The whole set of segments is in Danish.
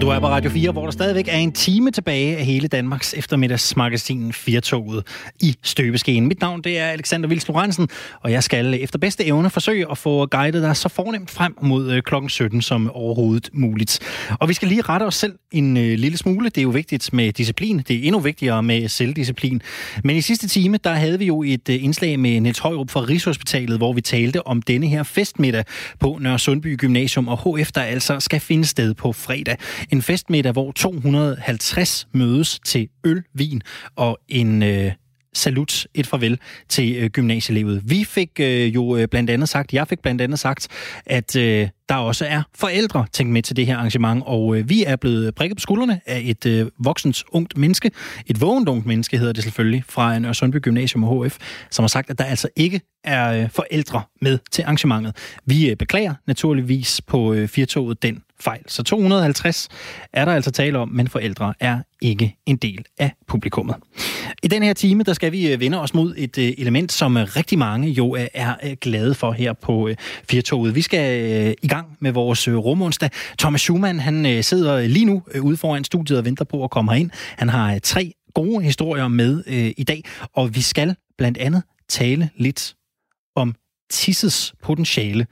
Og du er på Radio 4, hvor der stadigvæk er en time tilbage af hele Danmarks eftermiddagsmagasin Firtoget i støbeskeen. Mit navn det er Alexander Vils Lorentzen, og jeg skal efter bedste evne forsøge at få guidet dig så fornemt frem mod øh, klokken 17 som overhovedet muligt. Og vi skal lige rette os selv en øh, lille smule. Det er jo vigtigt med disciplin. Det er endnu vigtigere med selvdisciplin. Men i sidste time, der havde vi jo et øh, indslag med Niels Højrup fra Rigshospitalet, hvor vi talte om denne her festmiddag på Nørre Sundby Gymnasium og HF, der altså skal finde sted på fredag. En festmiddag, hvor 250 mødes til øl, vin og en øh, salut, et farvel til øh, gymnasielivet. Vi fik øh, jo øh, blandt andet sagt, jeg fik blandt andet sagt, at øh, der også er forældre tænkt med til det her arrangement, og øh, vi er blevet prikket på skuldrene af et øh, voksent ungt menneske, et vågent ungt menneske hedder det selvfølgelig, fra en øh, Sundby Gymnasium og HF, som har sagt, at der altså ikke er øh, forældre med til arrangementet. Vi øh, beklager naturligvis på øh, Firtoget den fejl. Så 250 er der altså tale om, men forældre er ikke en del af publikummet. I den her time, der skal vi øh, vende os mod et øh, element, som øh, rigtig mange jo er glade for her på Firtoget. Vi skal i gang med vores rumonsdag. Thomas Schumann, han sidder lige nu ude foran studiet og venter på at komme herind. Han har tre gode historier med i dag, og vi skal blandt andet tale lidt om tissets potentiale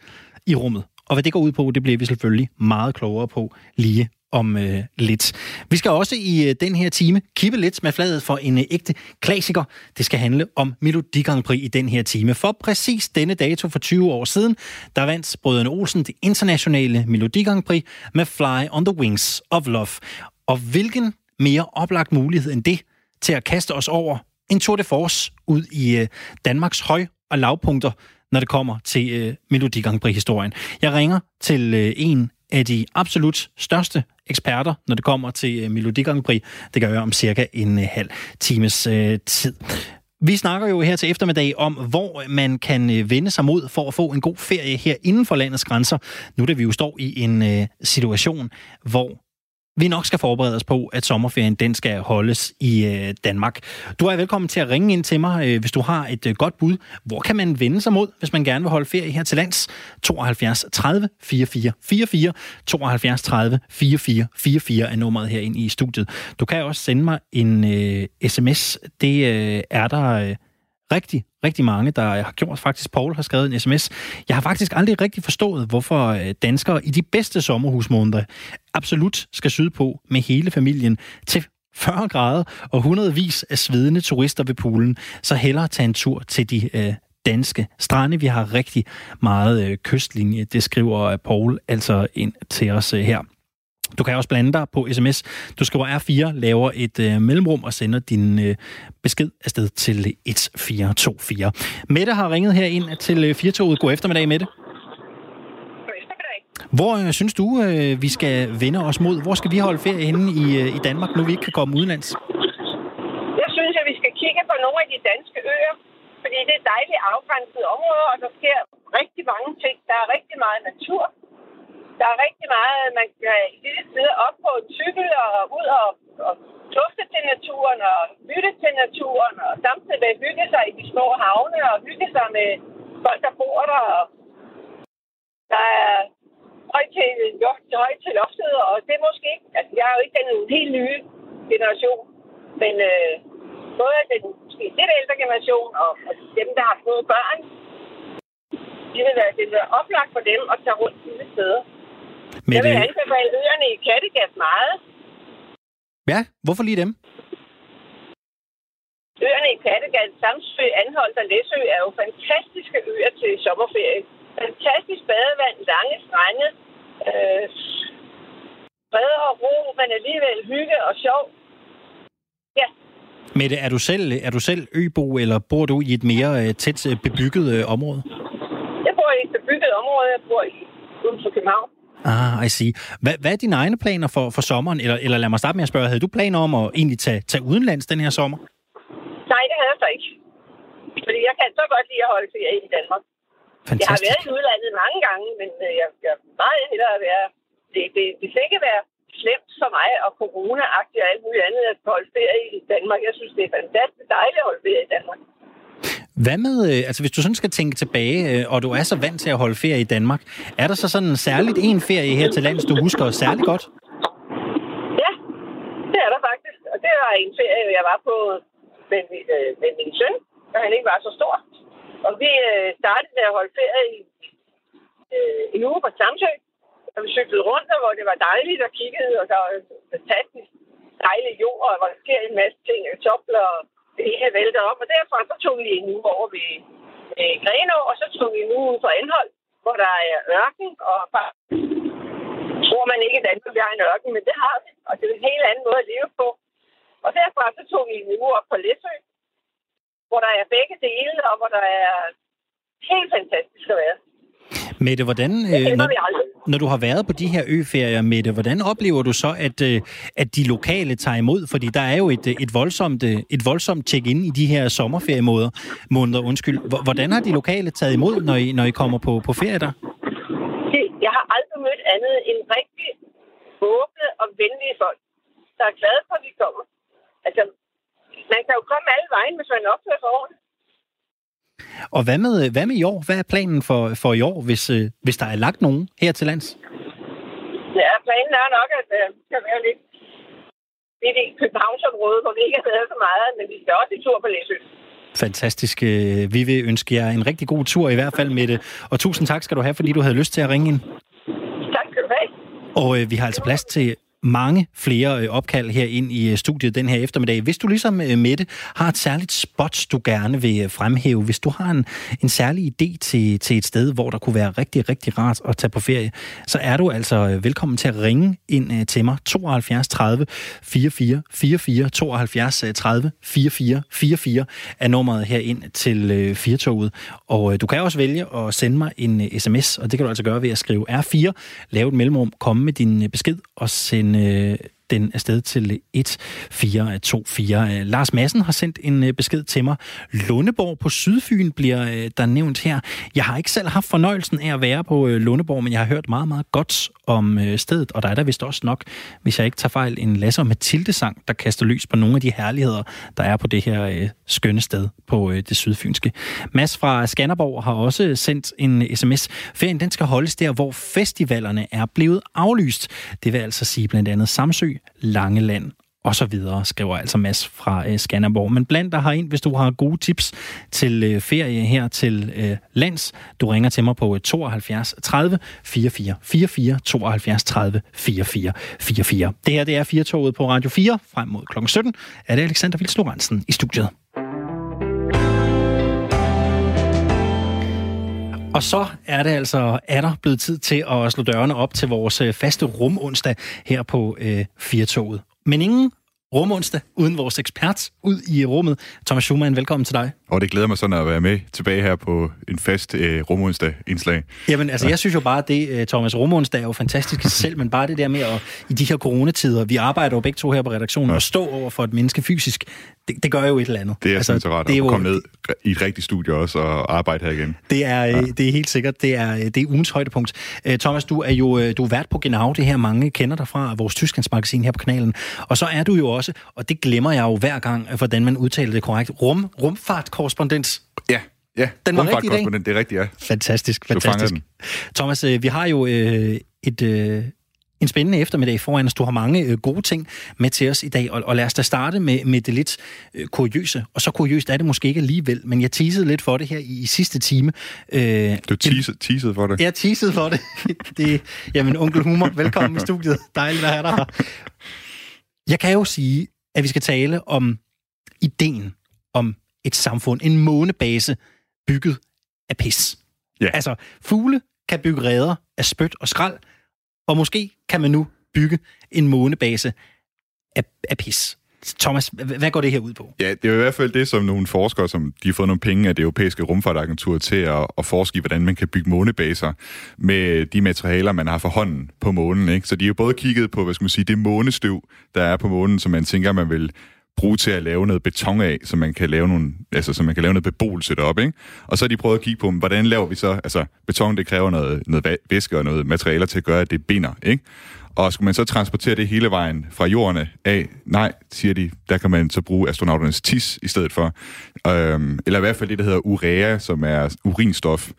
i rummet. Og hvad det går ud på, det bliver vi selvfølgelig meget klogere på lige om øh, lidt. Vi skal også i øh, den her time kippe lidt med fladet for en øh, ægte klassiker. Det skal handle om Melodi Grand Prix i den her time. For præcis denne dato for 20 år siden, der vandt Brødrene Olsen det internationale Melodi Grand Prix med Fly on the Wings of Love. Og hvilken mere oplagt mulighed end det til at kaste os over en Tour de Force ud i øh, Danmarks høj- og lavpunkter, når det kommer til øh, Melodi Grand Prix-historien. Jeg ringer til øh, en af de absolut største eksperter, når det kommer til øh, Melodi Grand Prix. Det gør jeg om cirka en øh, halv times øh, tid. Vi snakker jo her til eftermiddag om, hvor man kan øh, vende sig mod for at få en god ferie her inden for landets grænser. Nu da vi jo står i en øh, situation, hvor vi nok skal forberede os på, at sommerferien den skal holdes i øh, Danmark. Du er velkommen til at ringe ind til mig, øh, hvis du har et øh, godt bud. Hvor kan man vende sig mod, hvis man gerne vil holde ferie her til lands? 72 30 44 44 72 30 44 44 er nummeret ind i studiet. Du kan også sende mig en øh, sms. Det øh, er der... Øh, rigtig, rigtig mange, der har gjort. Faktisk Paul har skrevet en sms. Jeg har faktisk aldrig rigtig forstået, hvorfor øh, danskere i de bedste sommerhusmåneder absolut skal syde på med hele familien til 40 grader og hundredvis af svedende turister ved poolen, så hellere tage en tur til de øh, danske strande. Vi har rigtig meget øh, kystlinje, det skriver øh, Paul altså ind til os øh, her. Du kan også blande dig på sms. Du skriver R4, laver et øh, mellemrum og sender din øh, besked afsted til 1424. Mette har ringet her ind til øh, 4 God eftermiddag, Mette. Hvor øh, synes du, øh, vi skal vende os mod? Hvor skal vi holde ferie henne i, øh, i Danmark, nu vi ikke kan komme udenlands? Jeg synes, at vi skal kigge på nogle af de danske øer, fordi det er dejligt afgrænsede områder, og der sker rigtig mange ting. Der er rigtig meget natur, der er rigtig meget, man kan i disse tider op på en cykel og ud og, og tufte til naturen og lytte til naturen og samtidig med hygge sig i de små havne og hygge sig med folk, der bor der. Og der er højt til, højt til loftet, og det er måske ikke, altså jeg er jo ikke den helt nye generation, men øh, både den måske lidt ældre generation og, og dem, der har fået børn, det vil være, det vil være oplagt for dem at tage rundt til steder. Men jeg vil det... anbefale øerne i Kattegat meget. Ja, hvorfor lige dem? Øerne i Kattegat, Samsø, Anholdt og Læsø er jo fantastiske øer til sommerferie. Fantastisk badevand, lange strande, øh, fred og ro, men alligevel hygge og sjov. Ja. Mette, er du selv, er du selv øbo, eller bor du i et mere øh, tæt øh, bebygget øh, område? Jeg bor i et bebygget område. Jeg bor i uden for København. Ah, I see. Hvad, hvad er dine egne planer for, for sommeren? Eller, eller lad mig starte med at spørge, havde du planer om at egentlig tage, tage udenlands den her sommer? Nej, det havde jeg så ikke. Fordi jeg kan så godt lide at holde ferie i Danmark. Fantastisk. Jeg har været i udlandet mange gange, men øh, jeg, jeg meget hellere at være... Det, det, det skal ikke være slemt for mig og corona-agtigt og alt muligt andet at holde ferie i Danmark. Jeg synes, det er fantastisk dejligt at holde ferie i Danmark. Hvad med, øh, altså hvis du sådan skal tænke tilbage, øh, og du er så vant til at holde ferie i Danmark, er der så sådan særligt en ferie her til lands, du husker særligt godt? Ja, det er der faktisk. Og det var en ferie, jeg var på med, øh, med min søn, da han ikke var så stor. Og vi startede med at holde ferie i øh, en uge på Samsø, og vi cyklede rundt, og hvor det var dejligt at kigge, og der var fantastisk dejlig jord, og hvor der sker en masse ting, og topler det hele vælter op. Og derfra så tog vi en uge over ved øh, Grenå, og så tog vi en uge ud for Anhold, hvor der er ørken, og bare tror man ikke, at Danmark vi har en ørken, men det har vi. Og det er en helt anden måde at leve på. Og derfra så tog vi en uge op på Læsø, hvor der er begge dele, og hvor der er helt fantastisk at være. Mette, hvordan, øh, når, når du har været på de her øferier, Mette, hvordan oplever du så, at, øh, at de lokale tager imod? Fordi der er jo et, øh, et voldsomt, øh, et voldsomt check-in i de her sommerferiemåder. Måneder, undskyld. Hvordan har de lokale taget imod, når I, når I kommer på, på ferie der? Jeg har aldrig mødt andet end rigtig åbne og venlige folk, der er glade for, at vi kommer. Altså, man kan jo komme alle vejen, hvis man opfører sig ordentligt. Og hvad med, hvad med i år? Hvad er planen for, for i år, hvis, øh, hvis der er lagt nogen her til lands? Ja, planen er nok, at det øh, kan være lidt, lidt i Københavnsområdet, hvor vi ikke har været så meget, men vi skal også i tur på Læsø. Fantastisk. Øh, vi vil ønske jer en rigtig god tur i hvert fald med det. Og tusind tak skal du have, fordi du havde lyst til at ringe ind. Tak skal du have. Og øh, vi har altså plads til mange flere øh, opkald her ind i øh, studiet den her eftermiddag. Hvis du ligesom øh, Mette har et særligt spot, du gerne vil fremhæve, hvis du har en, en særlig idé til, til et sted, hvor der kunne være rigtig, rigtig rart at tage på ferie, så er du altså velkommen til at ringe ind til mig. 72 30 44 44 72 30 44 44 er nummeret her ind til Firtoget. Og du kan også vælge at sende mig en sms, og det kan du altså gøre ved at skrive R4, lave et mellemrum, komme med din besked og sende en, øh, den afsted til 1424. Øh, Lars Madsen har sendt en øh, besked til mig. Lundeborg på Sydfyn bliver øh, der nævnt her. Jeg har ikke selv haft fornøjelsen af at være på Lundeborg, men jeg har hørt meget, meget godt om stedet, og der er der vist også nok, hvis jeg ikke tager fejl, en Lasse og Mathilde-sang, der kaster lys på nogle af de herligheder, der er på det her skønne sted på det sydfynske. Mads fra Skanderborg har også sendt en sms. Ferien den skal holdes der, hvor festivalerne er blevet aflyst. Det vil altså sige blandt andet Samsø, Langeland og så videre, skriver altså Mads fra øh, Skanderborg. Men blandt dig ind, hvis du har gode tips til øh, ferie her til øh, lands. Du ringer til mig på 72 30 44 44 72 30 44 44. Det her det er Firtoget på Radio 4. Frem mod kl. 17 er det Alexander Vils i studiet. Og så er det altså er der blevet tid til at slå dørene op til vores øh, faste faste rumonsdag her på øh, Firtoget. Men ingen rumonsdag uden vores ekspert ud i rummet. Thomas Schumann, velkommen til dig. Og det glæder mig sådan at være med tilbage her på en fast øh, rumonsdag indslag. Jamen altså, jeg synes jo bare, at det, øh, Thomas, rumonsdag er jo fantastisk i selv, men bare det der med at, i de her coronatider, vi arbejder jo begge to her på redaktionen, ja. og stå over for et menneske fysisk, det, det gør jo et eller andet. Det er altså, så rart det er at komme ned i et rigtigt studie også og arbejde her igen. Det er, ja. det er helt sikkert, det er, det er ugens højdepunkt. Øh, Thomas, du er jo du er vært på Genau, det her mange kender dig fra, vores Tysklandsmagasin her på kanalen. Og så er du jo også, og det glemmer jeg jo hver gang, hvordan man udtaler det korrekt, rum, rumfartkorrespondent. Ja, Ja, den var rigtig i dag. Det er rigtigt, ja. Fantastisk, fantastisk. Thomas, øh, vi har jo øh, et, øh, en spændende eftermiddag foran os. Du har mange øh, gode ting med til os i dag, og, og lad os da starte med, med det lidt øh, kuriøse. Og så kuriøst er det måske ikke alligevel, men jeg teasede lidt for det her i, i sidste time. Øh, du teasede, teasede for det? Jeg teasede for det. det jamen, onkel Humor, velkommen i studiet. Dejligt at have dig her. Jeg kan jo sige, at vi skal tale om ideen om et samfund, en månebase bygget af pis. Ja. Altså, fugle kan bygge redder af spyt og skrald, og måske kan man nu bygge en månebase af, af pis. Thomas, hvad går det her ud på? Ja, det er i hvert fald det, som nogle forskere, som de har fået nogle penge af det europæiske rumfartagentur til at, at forske i, hvordan man kan bygge månebaser med de materialer, man har for hånden på månen. Ikke? Så de har både kigget på, hvad skal man sige, det månestøv, der er på månen, som man tænker, man vil bruge til at lave noget beton af, så man kan lave, nogle, altså, så man kan lave noget beboelse deroppe. Ikke? Og så har de prøvet at kigge på, hvordan laver vi så... Altså, beton, det kræver noget, noget væske og noget materialer til at gøre, at det binder. Ikke? Og skulle man så transportere det hele vejen fra jorden af? Nej, siger de. Der kan man så bruge astronauternes tis i stedet for. Øhm, eller i hvert fald det, der hedder urea, som er urinstof,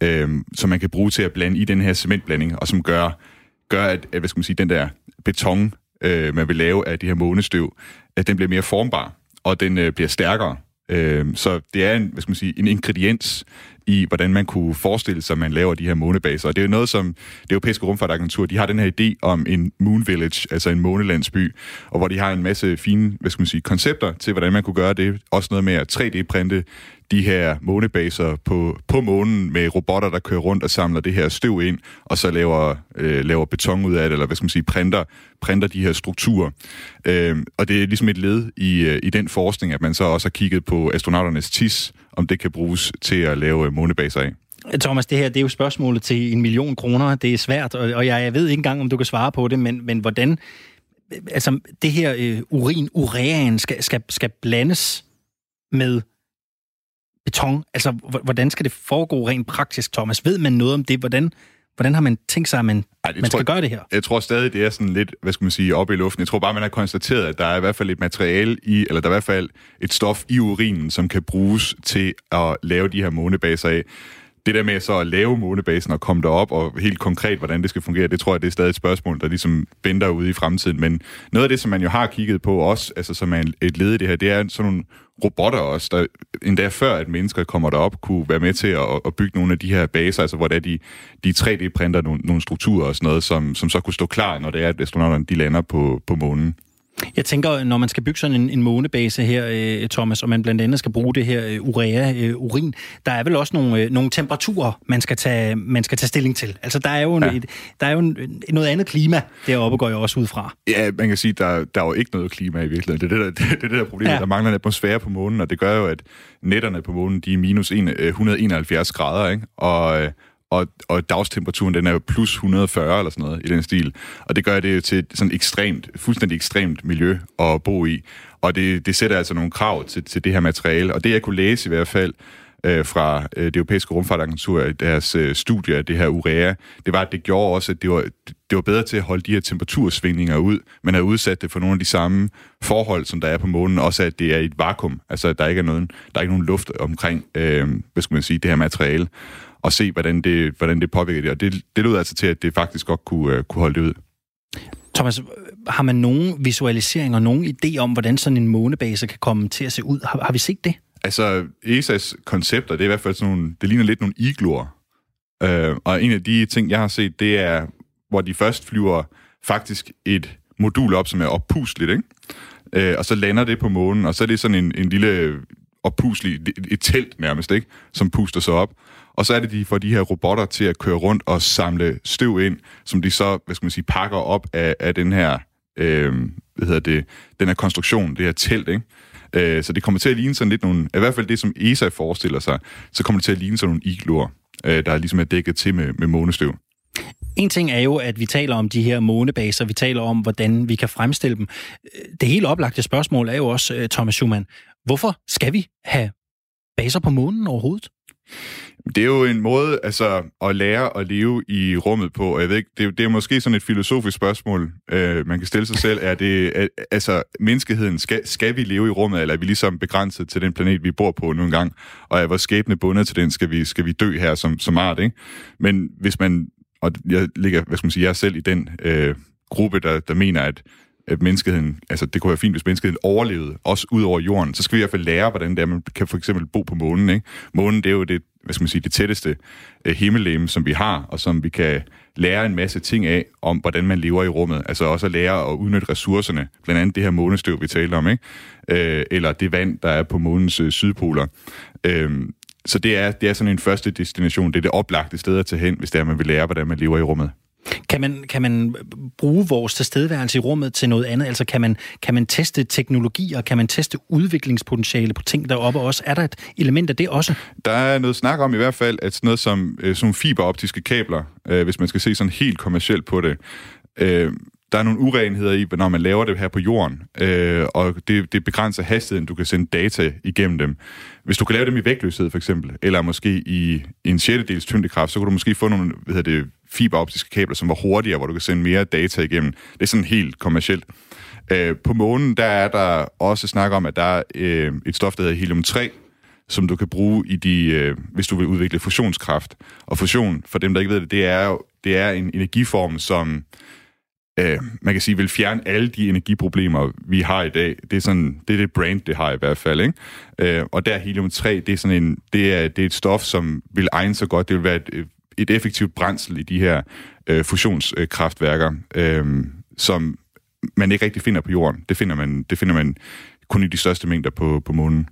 øhm, som man kan bruge til at blande i den her cementblanding, og som gør, gør at, at hvad skal man sige, den der beton, øh, man vil lave af de her månestøv, at den bliver mere formbar. og den øh, bliver stærkere. Øh, så det er en, hvad skal man sige, en ingrediens i, hvordan man kunne forestille sig, at man laver de her månebaser. Og det er jo noget, som det europæiske rumfartagentur, de har den her idé om en moon village, altså en månelandsby, og hvor de har en masse fine, hvad skal man sige, koncepter til, hvordan man kunne gøre det. Også noget med at 3D-printe de her månebaser på, på månen med robotter, der kører rundt og samler det her støv ind, og så laver, øh, laver beton ud af det, eller hvad skal man sige, printer, printer de her strukturer. Øh, og det er ligesom et led i, øh, i den forskning, at man så også har kigget på astronauternes tis, om det kan bruges til at lave øh, månebaser af. Thomas, det her det er jo spørgsmålet til en million kroner. Det er svært, og jeg, jeg ved ikke engang, om du kan svare på det, men, men hvordan altså, det her øh, urin, ureaen, skal, skal, skal blandes med beton? Altså, hvordan skal det foregå rent praktisk, Thomas? Ved man noget om det? Hvordan, hvordan har man tænkt sig, at man, Ej, man skal gøre det her? Jeg tror stadig, det er sådan lidt, hvad skal man sige, oppe i luften. Jeg tror bare, man har konstateret, at der er i hvert fald et materiale i, eller der er i hvert fald et stof i urinen, som kan bruges til at lave de her månebaser af det der med så at lave månebasen og komme derop, og helt konkret, hvordan det skal fungere, det tror jeg, det er stadig et spørgsmål, der ligesom venter ude i fremtiden. Men noget af det, som man jo har kigget på også, altså som er et led i det her, det er sådan nogle robotter også, der endda før, at mennesker kommer derop, kunne være med til at, at bygge nogle af de her baser, altså hvor det er, de, de 3D-printer nogle, nogle strukturer og sådan noget, som, som så kunne stå klar, når det er, at astronauterne de lander på, på månen. Jeg tænker, når man skal bygge sådan en, en månebase her, øh, Thomas, og man blandt andet skal bruge det her øh, urea, øh, urin, der er vel også nogle, nogle temperaturer, man skal, tage, man skal tage stilling til. Altså, der er jo, ja. et, der er jo en, noget andet klima deroppe, går jeg også ud fra. Ja, man kan sige, der, der er jo ikke noget klima i virkeligheden. Det er det, der, det, det, det der problem. Ja. Der mangler en atmosfære på månen, og det gør jo, at netterne på månen, de er minus 171 grader, ikke? Og, og, og dagstemperaturen den er jo plus 140 eller sådan noget i den stil. Og det gør det til sådan ekstremt, fuldstændig ekstremt miljø at bo i. Og det, det sætter altså nogle krav til, til det her materiale. Og det jeg kunne læse i hvert fald øh, fra øh, det europæiske rumfartagentur, deres øh, studie af det her urea, det var, at det gjorde også, at det var, det var bedre til at holde de her temperatursvingninger ud. Man havde udsat det for nogle af de samme forhold, som der er på månen, også at det er et vakuum. Altså, der ikke er, nogen, der er ikke nogen luft omkring, øh, hvad skal man sige, det her materiale og se, hvordan det, hvordan det påvirker det. Og det, det lyder altså til, at det faktisk godt kunne, uh, kunne holde det ud. Thomas, har man nogen visualisering og nogen idé om, hvordan sådan en månebase kan komme til at se ud? Har, har vi set det? Altså, ESA's koncepter, det er i hvert fald sådan nogle, det ligner lidt nogle igloer. Uh, og en af de ting, jeg har set, det er, hvor de først flyver faktisk et modul op, som er oppusligt, ikke? Uh, og så lander det på månen, og så er det sådan en, en lille oppuslig, et, et telt nærmest, ikke? Som puster sig op. Og så er det, de får de her robotter til at køre rundt og samle støv ind, som de så, hvad skal man sige, pakker op af, af den her, øh, hvad hedder det, den her konstruktion, det her telt, ikke? Øh, så det kommer til at ligne sådan lidt nogle, i hvert fald det, som ESA forestiller sig, så kommer det til at ligne sådan nogle igloer, øh, der ligesom er dækket til med, med månestøv. En ting er jo, at vi taler om de her månebaser, vi taler om, hvordan vi kan fremstille dem. Det helt oplagte spørgsmål er jo også, øh, Thomas Schumann, hvorfor skal vi have baser på månen overhovedet? Det er jo en måde altså, at lære at leve i rummet på, og jeg ved ikke, det, er, det er måske sådan et filosofisk spørgsmål, øh, man kan stille sig selv. Er det, er, altså, menneskeheden, skal, skal vi leve i rummet, eller er vi ligesom begrænset til den planet, vi bor på nu engang? og er vores skæbne bundet til den, skal vi, skal vi dø her som, som art, ikke? Men hvis man, og jeg ligger, hvad skal man sige, jeg er selv i den øh, gruppe, der, der mener, at at menneskeheden, altså det kunne være fint, hvis menneskeheden overlevede, også ud over jorden, så skal vi i hvert fald lære, hvordan det er, man kan for eksempel bo på månen. Ikke? Månen, det er jo det, hvad skal man sige, det tætteste øh, himmellegeme, som vi har, og som vi kan lære en masse ting af, om hvordan man lever i rummet. Altså også at lære at udnytte ressourcerne, blandt andet det her månestøv, vi taler om, ikke? Øh, eller det vand, der er på månens øh, sydpoler. Øh, så det er, det er sådan en første destination, det er det oplagte sted at tage hen, hvis det er, man vil lære, hvordan man lever i rummet. Kan man, kan man bruge vores tilstedeværelse i rummet til noget andet? Altså kan man, kan man teste teknologier? Kan man teste udviklingspotentiale på ting deroppe også? Er der et element af det også? Der er noget snak om i hvert fald, at sådan noget som øh, fiberoptiske kabler, øh, hvis man skal se sådan helt kommercielt på det, øh, der er nogle urenheder i, når man laver det her på jorden, øh, og det, det begrænser hastigheden, du kan sende data igennem dem. Hvis du kan lave dem i vægtløshed for eksempel, eller måske i, i en sjettedels tyngdekraft, så kan du måske få nogle hvad hedder det, fiberoptiske kabler, som var hurtigere, hvor du kan sende mere data igennem. Det er sådan helt kommercielt. Øh, på månen, der er der også snak om, at der er øh, et stof, der hedder helium-3, som du kan bruge i de, øh, hvis du vil udvikle fusionskraft. Og fusion, for dem, der ikke ved det, det er jo det er en energiform, som øh, man kan sige, vil fjerne alle de energiproblemer, vi har i dag. Det er, sådan, det, er det brand, det har i hvert fald. Ikke? Øh, og der helium-3, det er, sådan en, det, er, det er et stof, som vil egne sig godt. Det vil være et, øh, et effektivt brændsel i de her øh, fusionskraftværker, øh, som man ikke rigtig finder på jorden. Det finder man, det finder man kun i de største mængder på, på månen.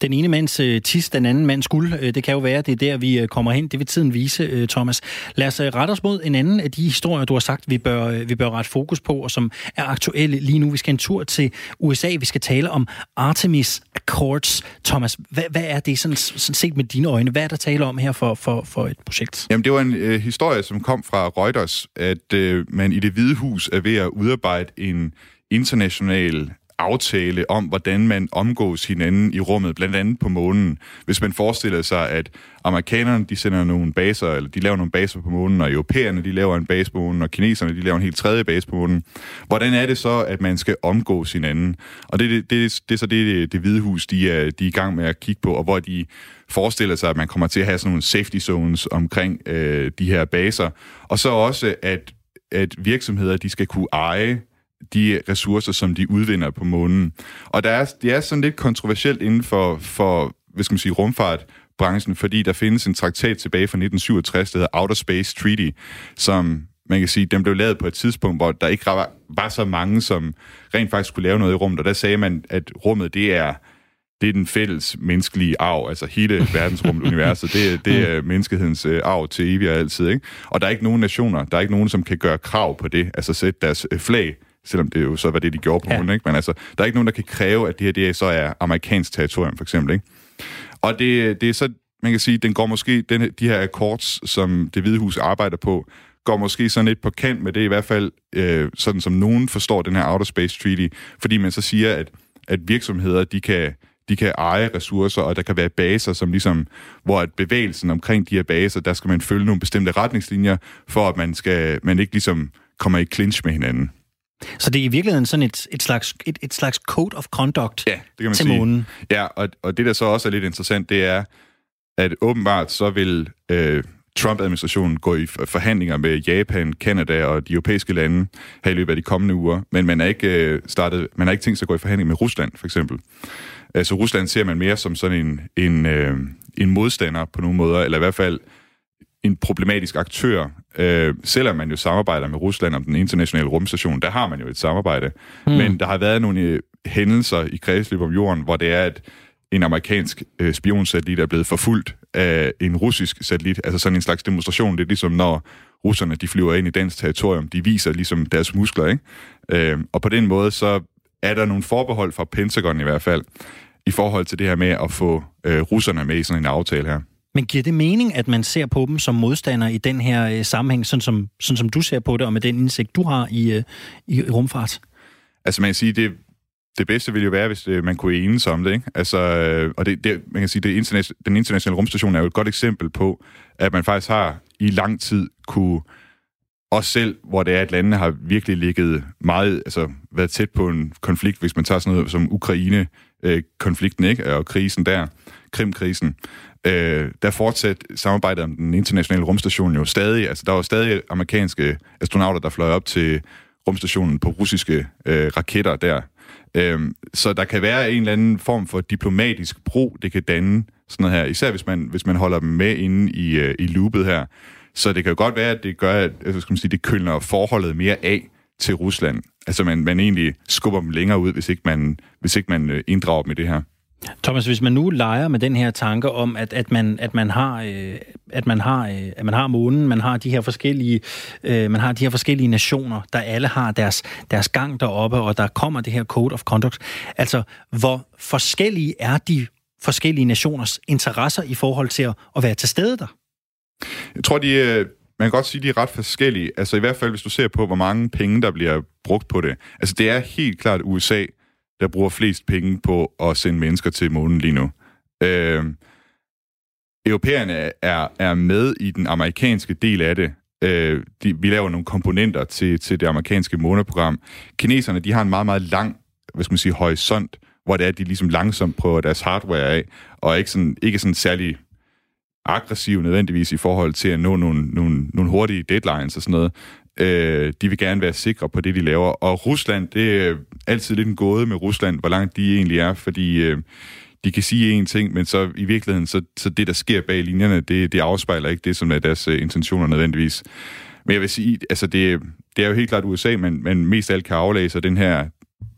Den ene mands øh, tis, den anden mands guld. Øh, det kan jo være, det er der, vi øh, kommer hen. Det vil tiden vise, øh, Thomas. Lad os øh, rette os mod en anden af de historier, du har sagt, vi bør, øh, vi bør rette fokus på, og som er aktuelle lige nu. Vi skal en tur til USA. Vi skal tale om Artemis Accords. Thomas, hvad, hvad er det sådan, sådan set med dine øjne? Hvad er der tale om her for, for, for et projekt? Jamen, det var en øh, historie, som kom fra Reuters, at øh, man i det hvide hus er ved at udarbejde en international aftale om, hvordan man omgås hinanden i rummet, blandt andet på månen. Hvis man forestiller sig, at amerikanerne de sender nogle baser, eller de laver nogle baser på månen, og europæerne de laver en base på månen, og kineserne de laver en helt tredje base på månen. Hvordan er det så, at man skal omgås hinanden? Og det, det, det, det er så det, det, det hvide hus, de er, de er i gang med at kigge på, og hvor de forestiller sig, at man kommer til at have sådan nogle safety zones omkring øh, de her baser. Og så også, at, at virksomheder de skal kunne eje de ressourcer, som de udvinder på månen. Og der er, det er sådan lidt kontroversielt inden for, for hvad skal man sige, rumfartbranchen, fordi der findes en traktat tilbage fra 1967, der hedder Outer Space Treaty, som man kan sige, den blev lavet på et tidspunkt, hvor der ikke var, var så mange, som rent faktisk kunne lave noget i rummet, og der sagde man, at rummet, det er, det er den fælles menneskelige arv, altså hele verdensrummet, universet, det, det er menneskehedens øh, arv til evigt og altid, ikke? Og der er ikke nogen nationer, der er ikke nogen, som kan gøre krav på det, altså sætte deres øh, flag selvom det jo så var det, de gjorde på ja. Munden, ikke? Men altså, der er ikke nogen, der kan kræve, at det her det så er amerikansk territorium, for eksempel, ikke? Og det, det er så, man kan sige, den går måske, den, de her accords, som det hvide hus arbejder på, går måske sådan lidt på kant med det, i hvert fald øh, sådan som nogen forstår den her Outer Space Treaty, fordi man så siger, at, at virksomheder, de kan, de kan eje ressourcer, og der kan være baser, som ligesom, hvor at bevægelsen omkring de her baser, der skal man følge nogle bestemte retningslinjer, for at man, skal, man ikke ligesom kommer i clinch med hinanden. Så det er i virkeligheden sådan et, et, slags, et, et slags code of conduct ja, det kan man til sige. månen. Ja, og, og det der så også er lidt interessant, det er, at åbenbart så vil øh, Trump-administrationen gå i forhandlinger med Japan, Kanada og de europæiske lande her i løbet af de kommende uger, men man er ikke øh, startet, man har ikke tænkt sig at gå i forhandling med Rusland, for eksempel. Altså Rusland ser man mere som sådan en, en, øh, en modstander på nogle måder, eller i hvert fald en problematisk aktør, øh, selvom man jo samarbejder med Rusland om den internationale rumstation, der har man jo et samarbejde. Mm. Men der har været nogle øh, hændelser i kredsløb om jorden, hvor det er, at en amerikansk øh, spionsatellit er blevet forfulgt af en russisk satellit, altså sådan en slags demonstration. Det er ligesom, når russerne de flyver ind i dansk territorium, de viser ligesom deres muskler, ikke? Øh, og på den måde, så er der nogle forbehold fra Pentagon i hvert fald, i forhold til det her med at få øh, russerne med i sådan en aftale her. Men giver det mening, at man ser på dem som modstandere i den her øh, sammenhæng, sådan som, sådan som du ser på det, og med den indsigt, du har i, øh, i rumfart? Altså man kan sige, det, det bedste ville jo være, hvis det, man kunne enes om det. Ikke? Altså, øh, og det, det, man kan sige, det internet, den internationale rumstation er jo et godt eksempel på, at man faktisk har i lang tid kunne også selv, hvor det er, at landene har virkelig ligget meget, altså været tæt på en konflikt, hvis man tager sådan noget som Ukraine-konflikten, øh, ikke? Og krisen der, Krimkrisen, øh, der fortsat samarbejdet om den internationale rumstation jo stadig, altså der var stadig amerikanske astronauter, der fløj op til rumstationen på russiske øh, raketter der. Øh, så der kan være en eller anden form for diplomatisk bro, det kan danne sådan noget her, især hvis man, hvis man holder dem med inde i, øh, i loopet her. Så det kan jo godt være, at det gør, at altså, skal man sige, det kølner forholdet mere af til Rusland. Altså man, man egentlig skubber dem længere ud, hvis ikke man, hvis ikke man øh, inddrager dem i det her. Thomas, hvis man nu leger med den her tanke om, at, at, man, at, man, har, øh, at, man, har, øh, at man har månen, man har de her forskellige, øh, man har de her forskellige nationer, der alle har deres, deres gang deroppe, og der kommer det her code of conduct. Altså, hvor forskellige er de forskellige nationers interesser i forhold til at, at være til stede der? Jeg tror, de, øh, man kan godt sige, at de er ret forskellige. Altså i hvert fald, hvis du ser på, hvor mange penge, der bliver brugt på det. Altså det er helt klart USA, der bruger flest penge på at sende mennesker til månen lige nu. Øh, europæerne er, er med i den amerikanske del af det. Øh, de, vi laver nogle komponenter til, til det amerikanske måneprogram. Kineserne, de har en meget, meget lang, hvad skal man sige, horisont, hvor det er, at de ligesom langsomt prøver deres hardware af, og ikke sådan, ikke sådan særlig aggressiv nødvendigvis i forhold til at nå nogle, nogle, nogle hurtige deadlines og sådan noget. Øh, de vil gerne være sikre på det, de laver. Og Rusland, det er altid lidt en gåde med Rusland, hvor langt de egentlig er, fordi øh, de kan sige én ting, men så i virkeligheden, så, så det, der sker bag linjerne, det, det afspejler ikke det, som er deres øh, intentioner nødvendigvis. Men jeg vil sige, altså det, det er jo helt klart USA, men, men mest af alt kan aflæse den her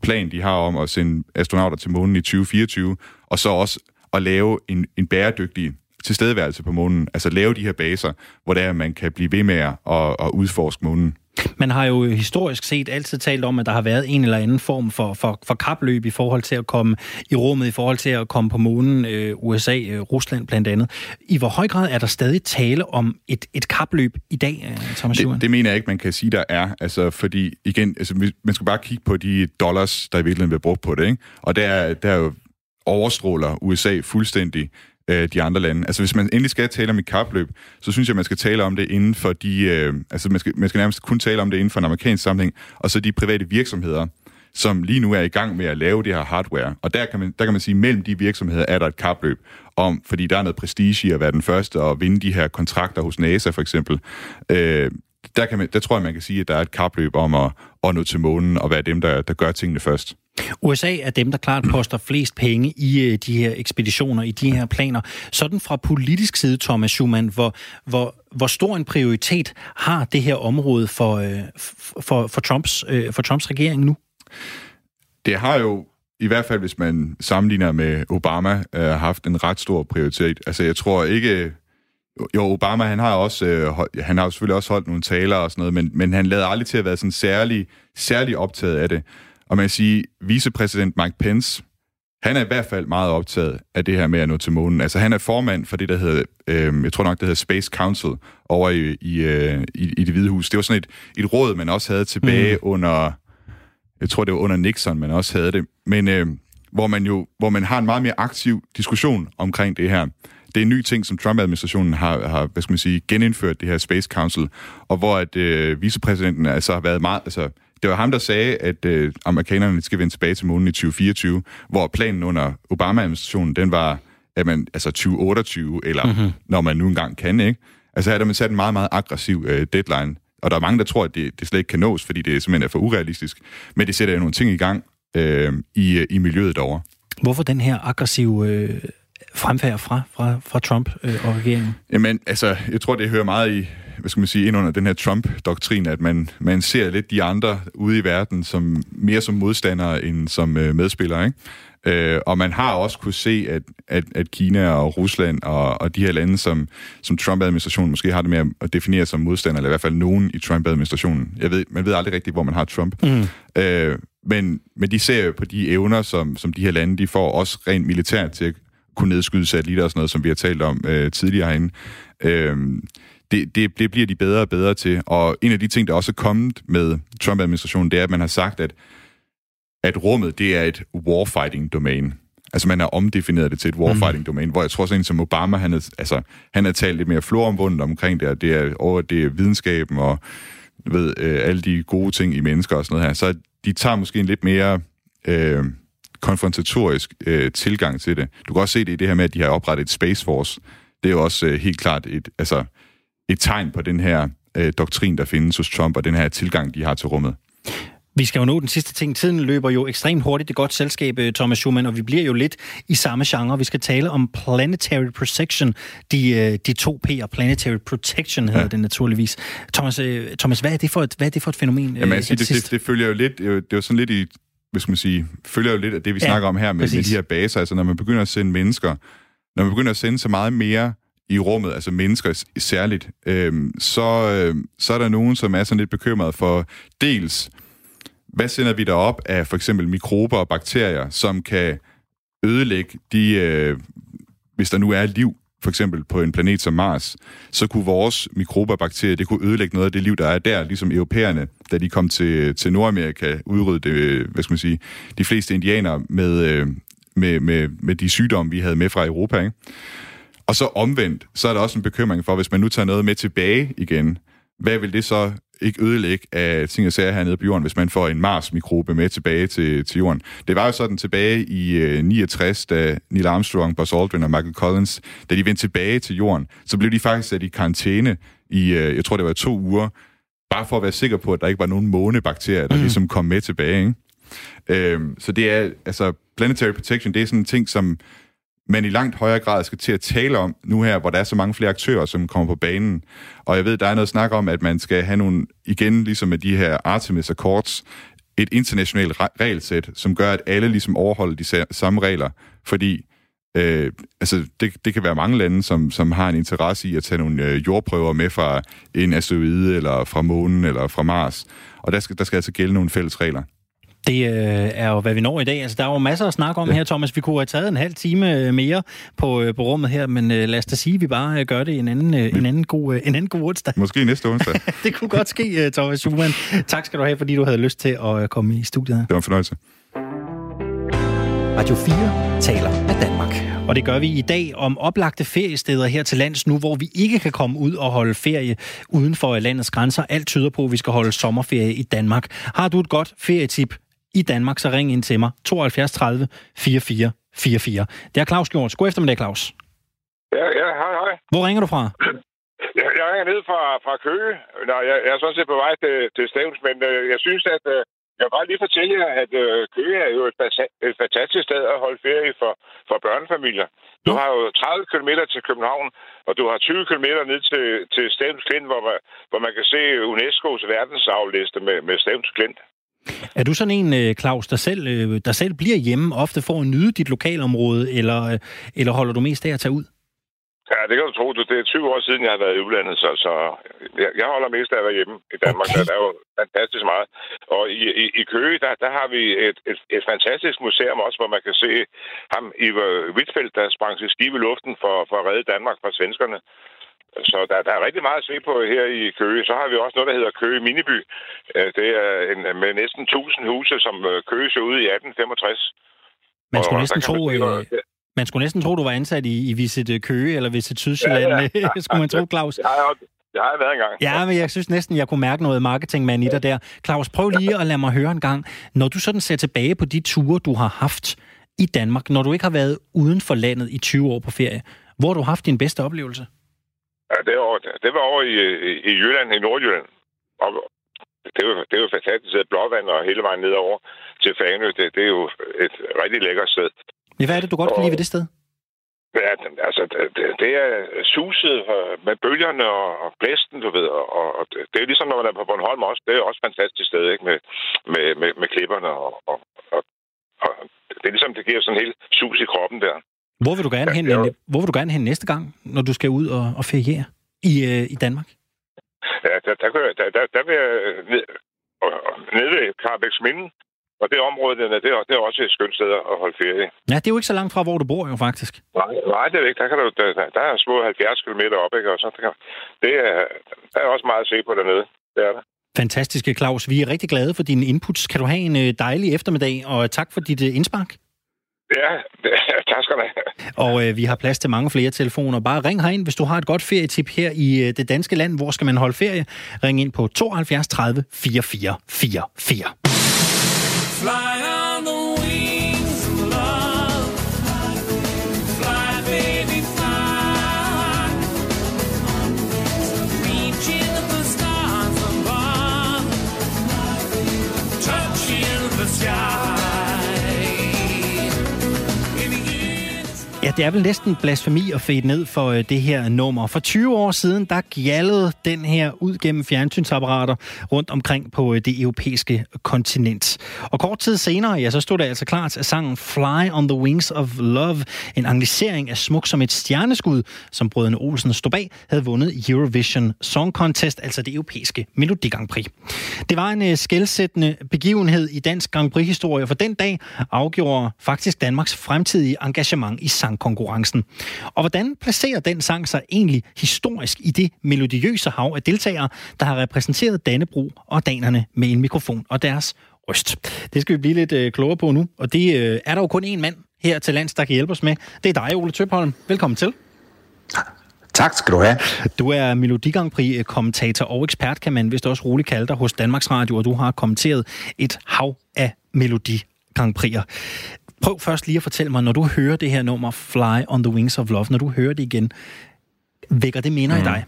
plan, de har om at sende astronauter til månen i 2024, og så også at lave en, en bæredygtig tilstedeværelse på månen. Altså lave de her baser, hvor der man kan blive ved med at, at udforske månen. Man har jo historisk set altid talt om, at der har været en eller anden form for, for, for kapløb i forhold til at komme i rummet, i forhold til at komme på månen, øh, USA, øh, Rusland blandt andet. I hvor høj grad er der stadig tale om et, et kapløb i dag, øh, Thomas det, det mener jeg ikke, man kan sige, der er. Altså, fordi igen, altså, man skal bare kigge på de dollars, der i virkeligheden bliver brugt på det. Ikke? Og der, der jo overstråler USA fuldstændig øh, de andre lande. Altså hvis man endelig skal tale om et kapløb, så synes jeg, man skal tale om det inden for de... Øh, altså man skal, man skal nærmest kun tale om det inden for en amerikansk sammenhæng, og så de private virksomheder, som lige nu er i gang med at lave det her hardware. Og der kan man, der kan man sige, at mellem de virksomheder er der et kapløb om, fordi der er noget prestige i at være den første og vinde de her kontrakter hos NASA for eksempel. Øh, der, kan man, der tror jeg, man kan sige, at der er et kapløb om at, at nå til månen og være dem, der, der gør tingene først. USA er dem, der klart poster flest penge i øh, de her ekspeditioner, i de her planer. Sådan fra politisk side, Thomas Schumann, hvor, hvor, hvor stor en prioritet har det her område for, øh, for, for, Trumps, øh, for Trumps regering nu? Det har jo i hvert fald, hvis man sammenligner med Obama, haft en ret stor prioritet. Altså, jeg tror ikke, jo, Obama, han har også, øh, han har jo selvfølgelig også holdt nogle taler og sådan noget, men, men han lader aldrig til at være sådan særlig, særlig optaget af det. Og man kan sige, vicepræsident Mike Pence, han er i hvert fald meget optaget af det her med at nå til månen. Altså, han er formand for det, der hedder, øh, jeg tror nok, det hedder Space Council over i, i, øh, i, i det hvide hus. Det var sådan et, et råd, man også havde tilbage mm. under, jeg tror, det var under Nixon, man også havde det. Men øh, hvor man jo, hvor man har en meget mere aktiv diskussion omkring det her det er en ny ting, som Trump-administrationen har, har hvad skal man sige, genindført, det her Space Council, og hvor at øh, vicepræsidenten altså har været meget... Altså, det var ham, der sagde, at øh, amerikanerne skal vende tilbage til månen i 2024, hvor planen under Obama-administrationen, den var, at man, altså 2028, eller mm-hmm. når man nu engang kan, ikke? Altså her der man sat en meget, meget aggressiv øh, deadline, og der er mange, der tror, at det, det slet ikke kan nås, fordi det simpelthen er for urealistisk. Men det sætter jo nogle ting i gang øh, i, i miljøet derovre. Hvorfor den her aggressive øh, fremfærd fra, fra, fra Trump øh, og regeringen? Jamen, altså, jeg tror, det hører meget i, hvad skal man sige, ind under den her Trump-doktrin, at man, man ser lidt de andre ude i verden som mere som modstandere end som øh, medspillere, ikke? Øh, og man har også kunne se, at, at, at Kina og Rusland og, og de her lande, som, som Trump-administrationen måske har det med at definere som modstandere, eller i hvert fald nogen i Trump-administrationen. Jeg ved, man ved aldrig rigtigt, hvor man har Trump. Mm. Øh, men, men de ser jo på de evner, som, som de her lande de får, også rent militært til at kunne nedskyde satellitter og sådan noget, som vi har talt om øh, tidligere herinde. Øh, det, det, det bliver de bedre og bedre til. Og en af de ting, der også er kommet med Trump-administrationen, det er, at man har sagt, at, at rummet, det er et warfighting-domæne. Altså man har omdefineret det til et warfighting-domæne, mm. hvor jeg tror sådan en som Obama, han har, altså, han har talt lidt mere floromvundet omkring det, og det er, over det er videnskaben og ved, øh, alle de gode ting i mennesker og sådan noget her. Så de tager måske en lidt mere... Øh, konfrontatorisk øh, tilgang til det. Du kan også se det i det her med, at de har oprettet et Space Force. Det er jo også øh, helt klart et, altså, et tegn på den her øh, doktrin, der findes hos Trump, og den her tilgang, de har til rummet. Vi skal jo nå den sidste ting. Tiden løber jo ekstremt hurtigt. Det er godt selskab, øh, Thomas Schumann, og vi bliver jo lidt i samme genre. Vi skal tale om Planetary Protection. De, øh, de to P'er, Planetary Protection hedder ja. det naturligvis. Thomas, øh, Thomas hvad, er det for et, hvad er det for et fænomen? Jamen, altså, det, det, det, følger jo lidt, det var sådan lidt i skal man sige, følger jo lidt af det, vi ja, snakker om her med, med de her baser. Altså, når man begynder at sende mennesker, når man begynder at sende så meget mere i rummet, altså mennesker særligt, øhm, så, øh, så er der nogen, som er sådan lidt bekymret for dels, hvad sender vi der op af for eksempel mikrober og bakterier, som kan ødelægge de, øh, hvis der nu er liv for eksempel på en planet som Mars, så kunne vores mikrober bakterier, det kunne ødelægge noget af det liv, der er der, ligesom europæerne, da de kom til, til Nordamerika, udrydde det, hvad skal man sige, de fleste indianere med, øh, med, med, med de sygdomme, vi havde med fra Europa. Ikke? Og så omvendt, så er der også en bekymring for, hvis man nu tager noget med tilbage igen, hvad vil det så ikke ødelægge af ting og sager hernede på jorden, hvis man får en Mars-mikrobe med tilbage til, til jorden. Det var jo sådan tilbage i øh, 69, da Neil Armstrong, Buzz Aldrin og Michael Collins, da de vendte tilbage til jorden, så blev de faktisk sat i karantæne i, øh, jeg tror det var to uger, bare for at være sikker på, at der ikke var nogen månebakterier, der mm. ligesom kom med tilbage. Ikke? Øhm, så det er, altså, planetary protection, det er sådan en ting, som man i langt højere grad skal til at tale om nu her, hvor der er så mange flere aktører, som kommer på banen. Og jeg ved, der er noget snak om, at man skal have nogle, igen ligesom med de her Artemis Accords, et internationalt regelsæt, som gør, at alle ligesom overholder de samme regler. Fordi øh, altså, det, det kan være mange lande, som, som har en interesse i at tage nogle øh, jordprøver med fra en asteroide, eller fra månen, eller fra Mars. Og der skal, der skal altså gælde nogle fælles regler. Det øh, er jo, hvad vi når i dag. Altså, der er jo masser at snakke om ja. her, Thomas. Vi kunne have taget en halv time øh, mere på, øh, på rummet her, men øh, lad os da sige, at vi bare øh, gør det en anden, øh, en anden, god, øh, en anden god onsdag. Måske næste onsdag. det kunne godt ske, øh, Thomas Schumann. Tak skal du have, fordi du havde lyst til at øh, komme i studiet her. Det var en fornøjelse. Radio 4 taler med Danmark. Og det gør vi i dag om oplagte feriesteder her til lands nu, hvor vi ikke kan komme ud og holde ferie uden for landets grænser. Alt tyder på, at vi skal holde sommerferie i Danmark. Har du et godt ferietip i Danmark, så ring ind til mig. 72 30 44 44. Det er Claus Gjort. God eftermiddag, Claus. Ja, ja, hej, hej. Hvor ringer du fra? Jeg, jeg ringer ned fra, fra Køge. Nå, jeg, jeg er sådan set på vej til, til Stævns, men øh, jeg synes, at øh, jeg vil bare lige fortælle jer, at øh, Køge er jo et, et fantastisk sted at holde ferie for, for børnefamilier. Du har jo 30 km til København, og du har 20 km ned til, til Stævns Klint, hvor man, hvor man kan se UNESCO's verdensarvliste med, med Stævns Klint. Er du sådan en, øh, Claus, der selv, øh, der selv bliver hjemme, ofte for at nyde dit lokalområde, eller, øh, eller holder du mest af at tage ud? Ja, det kan du tro. Det er 20 år siden, jeg har været i udlandet, så, så jeg holder mest af at være hjemme i Danmark. Okay. Der er jo fantastisk meget. Og i, i, i Køge, der, der har vi et, et, et fantastisk museum også, hvor man kan se ham, i Wittfeldt, der sprang til skib i luften for, for at redde Danmark fra svenskerne. Så der, der er rigtig meget at se på her i Køge. Så har vi også noget, der hedder Køge Miniby. Øh, det er en, med næsten 1000 huse, som øh, Køge så ud i 1865. Man skulle, næsten tro, man, øh, man skulle næsten tro, du var ansat i, i Visit Køge eller Visit Sydsjælland. Ja, ja, ja. skulle man tro, Claus? Ja, ja. Det har jeg været engang. Ja, men jeg synes næsten, jeg kunne mærke noget marketingmand i dig der. Claus, prøv lige at lade mig høre en gang. Når du sådan ser tilbage på de ture, du har haft i Danmark, når du ikke har været uden for landet i 20 år på ferie, hvor har du haft din bedste oplevelse? Det, var, det var over i, i Jylland, i Nordjylland. Og det er jo, det jo fantastisk. Blåvand og hele vejen nedover til Fanø. Det, det er jo et rigtig lækkert sted. Ja, hvad er det, du godt kan lide ved det sted? Ja, altså, det, det er suset med bølgerne og, og blæsten, du ved. Og, og det er ligesom, når man er på Bornholm også. Det er også et fantastisk sted, ikke? Med, med, med, med klipperne. Og, og, og, og det er ligesom, det giver sådan en helt sus i kroppen der. Hvor vil du gerne hen, ja, jo... hvor vil du gerne hen næste gang, når du skal ud og, og feriere i, øh, i Danmark? Ja, der, der, der, der, der vil jeg ned, ned ved Carbæks Minden, og det område, det er, det er også et skønt sted at holde ferie. Ja, det er jo ikke så langt fra, hvor du bor jo faktisk. Nej, nej det er ikke. Der, kan du, der, der er små 70 km op, ikke? Og så, der, det er, der er også meget at se på dernede. Det er der. Fantastiske, Claus. Vi er rigtig glade for dine inputs. Kan du have en øh, dejlig eftermiddag, og tak for dit øh, indspark. Ja, det, tak skal du have. Og øh, vi har plads til mange flere telefoner. Bare ring herind, hvis du har et godt ferietip her i øh, det danske land. Hvor skal man holde ferie? Ring ind på 72 30 44 44. Fly det er vel næsten blasfemi at fade ned for øh, det her nummer. For 20 år siden, der gjaldede den her ud gennem fjernsynsapparater rundt omkring på øh, det europæiske kontinent. Og kort tid senere, ja, så stod det altså klart, at sangen Fly on the Wings of Love, en anglicering af smuk som et stjerneskud, som brødrene Olsen stod bag, havde vundet Eurovision Song Contest, altså det europæiske Melodi Grand Prix. Det var en øh, uh, skældsættende begivenhed i dansk Grand Prix-historie, for den dag afgjorde faktisk Danmarks fremtidige engagement i sang sangkonkurrencen. Og hvordan placerer den sang sig egentlig historisk i det melodiøse hav af deltagere, der har repræsenteret Dannebro og danerne med en mikrofon og deres røst? Det skal vi blive lidt øh, klogere på nu, og det øh, er der jo kun én mand her til lands, der kan hjælpe os med. Det er dig, Ole Tøbholm. Velkommen til. Tak skal du have. Du er Melodi Grand Prix-kommentator og ekspert, kan man vist også roligt kalde dig, hos Danmarks Radio, og du har kommenteret et hav af Melodi Grand Prix'er. Prøv først lige at fortælle mig, når du hører det her nummer Fly on the Wings of Love, når du hører det igen, vækker det minder mm. i dig?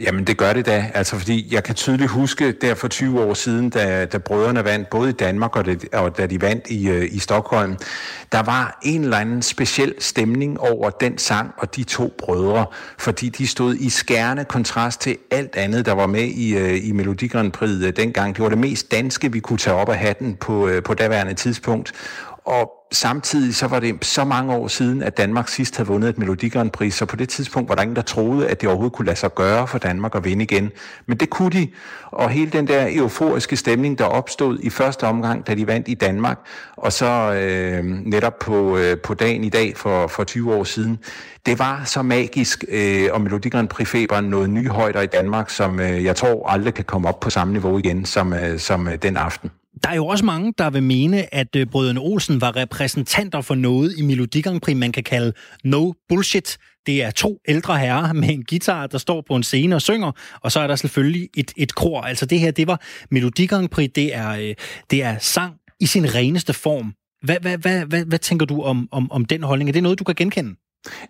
Jamen det gør det da, altså fordi jeg kan tydeligt huske der for 20 år siden, da, da brødrene vandt, både i Danmark og, det, og da de vandt i, øh, i Stockholm, der var en eller anden speciel stemning over den sang og de to brødre, fordi de stod i skærende kontrast til alt andet, der var med i, øh, i Melodi Grand Prix øh, dengang. Det var det mest danske, vi kunne tage op af hatten på, øh, på daværende tidspunkt, og samtidig så var det så mange år siden, at Danmark sidst havde vundet et Melodi Grand Prix, så på det tidspunkt var der ingen, der troede, at det overhovedet kunne lade sig gøre for Danmark at vinde igen. Men det kunne de, og hele den der euforiske stemning, der opstod i første omgang, da de vandt i Danmark, og så øh, netop på, øh, på dagen i dag for, for 20 år siden, det var så magisk, øh, og Melodi Grand Prix-feberen nåede nye højder i Danmark, som øh, jeg tror aldrig kan komme op på samme niveau igen som, øh, som øh, den aften. Der er jo også mange, der vil mene, at øh, Brødrene Olsen var repræsentanter for noget i Melodi Grand Prix, man kan kalde no bullshit. Det er to ældre herrer med en guitar, der står på en scene og synger, og så er der selvfølgelig et, et kor. Altså det her, det var Melodi Grand Prix, det er, øh, det er sang i sin reneste form. Hvad, hvad, hvad, hvad, hvad tænker du om, om, om den holdning? Er det noget, du kan genkende?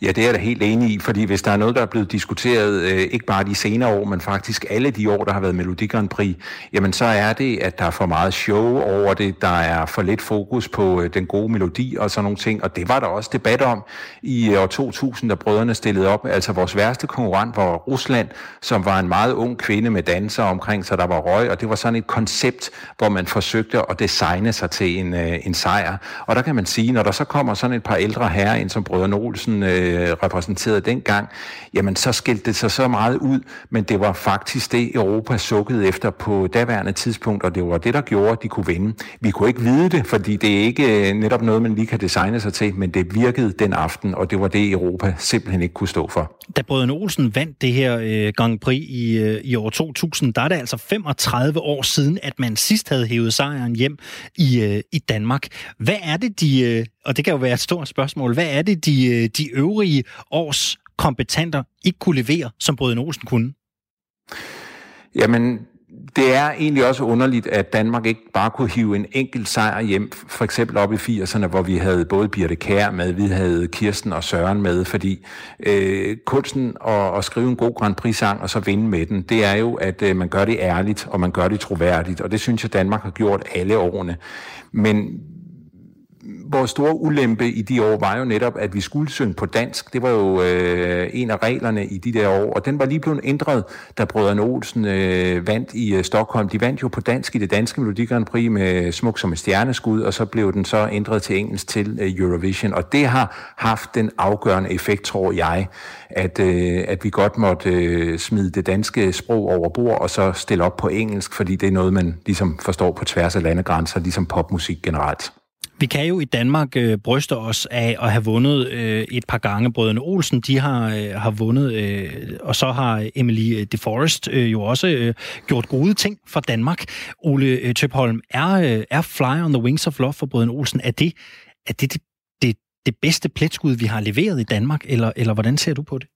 Ja, det er jeg da helt enig i, fordi hvis der er noget, der er blevet diskuteret, øh, ikke bare de senere år, men faktisk alle de år, der har været Melodi Grand Prix, jamen så er det, at der er for meget show over det, der er for lidt fokus på øh, den gode melodi og sådan nogle ting, og det var der også debat om i øh, år 2000, da brødrene stillede op. Altså vores værste konkurrent var Rusland, som var en meget ung kvinde med danser omkring sig, der var røg, og det var sådan et koncept, hvor man forsøgte at designe sig til en, øh, en sejr. Og der kan man sige, når der så kommer sådan et par ældre herrer ind som brødrene Olsen, øh, repræsenterede dengang, jamen så skilte det sig så meget ud, men det var faktisk det, Europa sukkede efter på daværende tidspunkt, og det var det, der gjorde, at de kunne vinde. Vi kunne ikke vide det, fordi det er ikke øh, netop noget, man lige kan designe sig til, men det virkede den aften, og det var det, Europa simpelthen ikke kunne stå for. Da Brødrene Olsen vandt det her øh, Grand Prix i, øh, i år 2000, der er det altså 35 år siden, at man sidst havde hævet sejren hjem i, øh, i Danmark. Hvad er det, de, øh, og det kan jo være et stort spørgsmål, hvad er det, de, øh, de øvrige års kompetenter ikke kunne levere, som Brøden Olsen kunne? Jamen, det er egentlig også underligt, at Danmark ikke bare kunne hive en enkelt sejr hjem, for eksempel op i 80'erne, hvor vi havde både Birte Kær med, vi havde Kirsten og Søren med, fordi øh, kunsten at, at skrive en god Grand Prix-sang og så vinde med den, det er jo, at øh, man gør det ærligt, og man gør det troværdigt, og det synes jeg, Danmark har gjort alle årene. Men vores store ulempe i de år var jo netop, at vi skulle synge på dansk. Det var jo øh, en af reglerne i de der år, og den var lige blevet ændret, da Brødrene Olsen øh, vandt i øh, Stockholm. De vandt jo på dansk i det danske Melodi Grand Prix med Smuk som et stjerneskud, og så blev den så ændret til engelsk til øh, Eurovision, og det har haft den afgørende effekt, tror jeg, at, øh, at vi godt måtte øh, smide det danske sprog over bord, og så stille op på engelsk, fordi det er noget, man ligesom forstår på tværs af landegrænser, ligesom popmusik generelt. Vi kan jo i Danmark øh, bryste os af at have vundet øh, et par gange. Brødrene Olsen, de har, øh, har vundet, øh, og så har Emily de DeForest øh, jo også øh, gjort gode ting for Danmark. Ole øh, Tøpholm, er, øh, er Fly on the Wings of Love for Brødrene Olsen, er det, er det, det, det, det bedste pletskud, vi har leveret i Danmark, eller, eller hvordan ser du på det?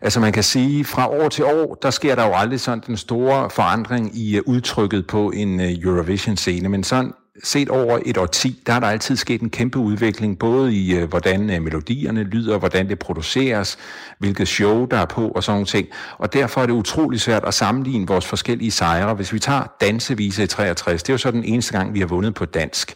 Altså man kan sige, fra år til år, der sker der jo aldrig sådan den store forandring i øh, udtrykket på en øh, Eurovision-scene, men sådan set over et årti, der er der altid sket en kæmpe udvikling, både i øh, hvordan øh, melodierne lyder, hvordan det produceres, hvilket show der er på og sådan nogle ting. Og derfor er det utrolig svært at sammenligne vores forskellige sejre. Hvis vi tager Dansevise i 63, det er jo så den eneste gang, vi har vundet på dansk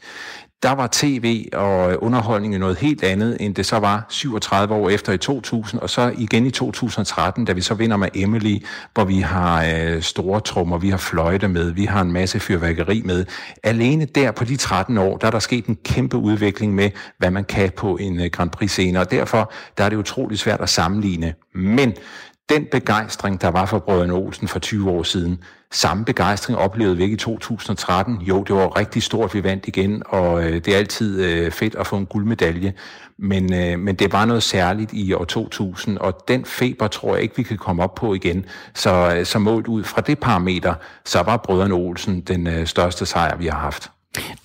der var tv og øh, underholdning noget helt andet, end det så var 37 år efter i 2000, og så igen i 2013, da vi så vinder med Emily, hvor vi har øh, store trommer, vi har fløjte med, vi har en masse fyrværkeri med. Alene der på de 13 år, der er der sket en kæmpe udvikling med, hvad man kan på en øh, Grand Prix-scene, og derfor der er det utrolig svært at sammenligne. Men den begejstring, der var for Brødrene Olsen for 20 år siden, samme begejstring oplevede vi ikke i 2013. Jo, det var rigtig stort, vi vandt igen, og øh, det er altid øh, fedt at få en guldmedalje. Men, øh, men det var noget særligt i år 2000, og den feber tror jeg ikke, vi kan komme op på igen. Så, øh, så målt ud fra det parameter, så var Brødrene Olsen den øh, største sejr, vi har haft.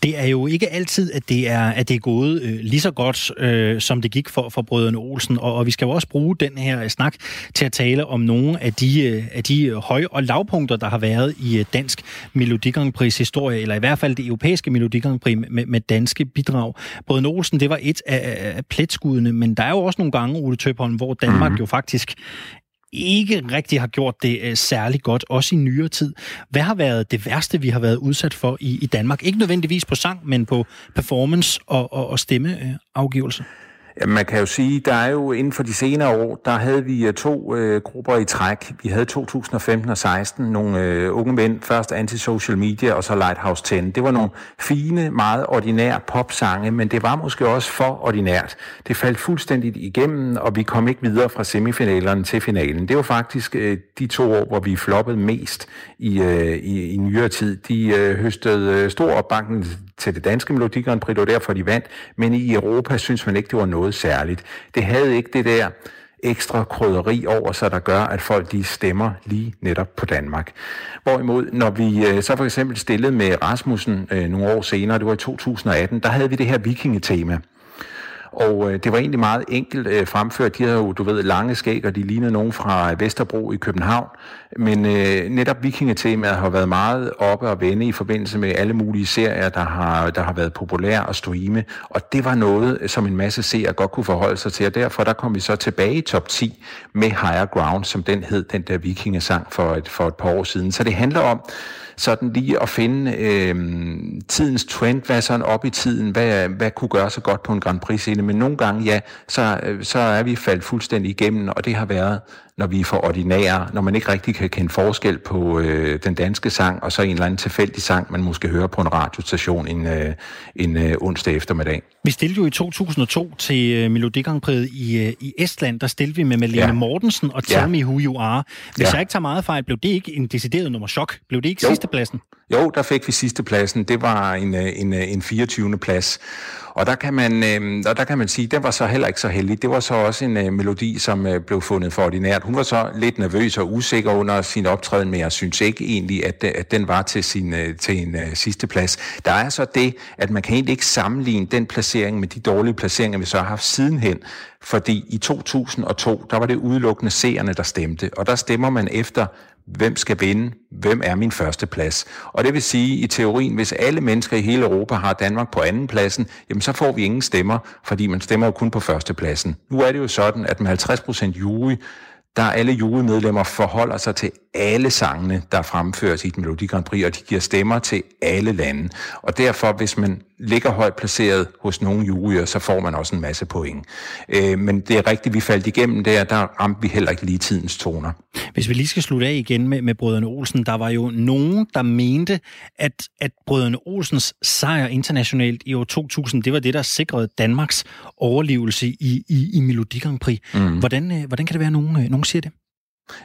Det er jo ikke altid, at det er, at det er gået øh, lige så godt, øh, som det gik for, for brødrene Olsen. Og, og vi skal jo også bruge den her snak til at tale om nogle af de, øh, af de høj- og lavpunkter, der har været i øh, dansk Melodi Grand Prix historie, eller i hvert fald det europæiske Melodi Grand Prix med, med danske bidrag. Brødrene Olsen, det var et af, af pletskuddene, men der er jo også nogle gange, Ole Tøbholm, hvor Danmark mm. jo faktisk ikke rigtig har gjort det øh, særlig godt, også i nyere tid. Hvad har været det værste, vi har været udsat for i, i Danmark? Ikke nødvendigvis på sang, men på performance og, og, og stemmeafgivelse. Øh, man kan jo sige, der er jo inden for de senere år, der havde vi øh, to øh, grupper i træk. Vi havde 2015 og 16 nogle øh, unge mænd, først Antisocial Media og så Lighthouse 10. Det var nogle fine, meget ordinære popsange, men det var måske også for ordinært. Det faldt fuldstændigt igennem, og vi kom ikke videre fra semifinalerne til finalen. Det var faktisk øh, de to år, hvor vi floppede mest i, øh, i, i nyere tid. De øh, høstede øh, stor opbakning til det danske Melodi Grand Prix, det var derfor, de vandt, men i Europa synes man ikke, det var noget særligt. Det havde ikke det der ekstra krydderi over sig, der gør, at folk de stemmer lige netop på Danmark. Hvorimod, når vi øh, så for eksempel stillede med Rasmussen øh, nogle år senere, det var i 2018, der havde vi det her vikingetema. Og øh, det var egentlig meget enkelt øh, fremført. De havde jo, du ved, lange skæg, og de lignede nogen fra Vesterbro i København. Men øh, netop vikingetemaet har været meget oppe og vende i forbindelse med alle mulige serier, der har, der har været populære at streame. Og det var noget, som en masse seere godt kunne forholde sig til. Og derfor der kom vi så tilbage i top 10 med Higher Ground, som den hed, den der vikingesang for et, for et par år siden. Så det handler om sådan lige at finde øh, tidens trend, hvad er sådan op i tiden, hvad, hvad kunne gøre så godt på en Grand Prix-scene, men nogle gange, ja, så, øh, så er vi faldt fuldstændig igennem, og det har været når vi er for ordinære, når man ikke rigtig kan kende forskel på øh, den danske sang, og så en eller anden tilfældig sang, man måske hører på en radiostation en, øh, en øh, onsdag eftermiddag. Vi stillede jo i 2002 til øh, Melodi Grand Prix i, øh, i Estland, der stillede vi med Malene ja. Mortensen og Tell ja. Me Who You Are. Hvis ja. jeg ikke tager meget fejl, blev det ikke en decideret nummer chok? Blev det ikke jo. sidste pladsen? Jo, der fik vi sidste pladsen. Det var en, øh, en, øh, en 24. plads. Og der kan man, øh, og der kan man sige, det var så heller ikke så heldig. Det var så også en øh, melodi, som øh, blev fundet for ordinært. Hun var så lidt nervøs og usikker under sin optræden, men jeg synes ikke egentlig, at, øh, at den var til, sin, øh, til en øh, sidste plads. Der er så det, at man kan egentlig ikke sammenligne den placering med de dårlige placeringer, vi så har haft sidenhen. Fordi i 2002, der var det udelukkende seerne, der stemte. Og der stemmer man efter hvem skal vinde, hvem er min første plads. Og det vil sige, i teorien, hvis alle mennesker i hele Europa har Danmark på anden pladsen, jamen så får vi ingen stemmer, fordi man stemmer jo kun på første pladsen. Nu er det jo sådan, at med 50% jury, der alle jurymedlemmer forholder sig til alle sangene, der fremføres i et Melodi Grand Prix, og de giver stemmer til alle lande. Og derfor, hvis man ligger højt placeret hos nogle juryer, så får man også en masse point. Øh, men det er rigtigt, vi faldt igennem der, der ramte vi heller ikke lige tidens toner. Hvis vi lige skal slutte af igen med, med Brødrene Olsen, der var jo nogen, der mente, at, at Brødrene Olsens sejr internationalt i år 2000, det var det, der sikrede Danmarks overlevelse i, i, i Melodi Grand Prix. Mm. Hvordan, øh, hvordan kan det være, at nogen, øh, nogen siger det?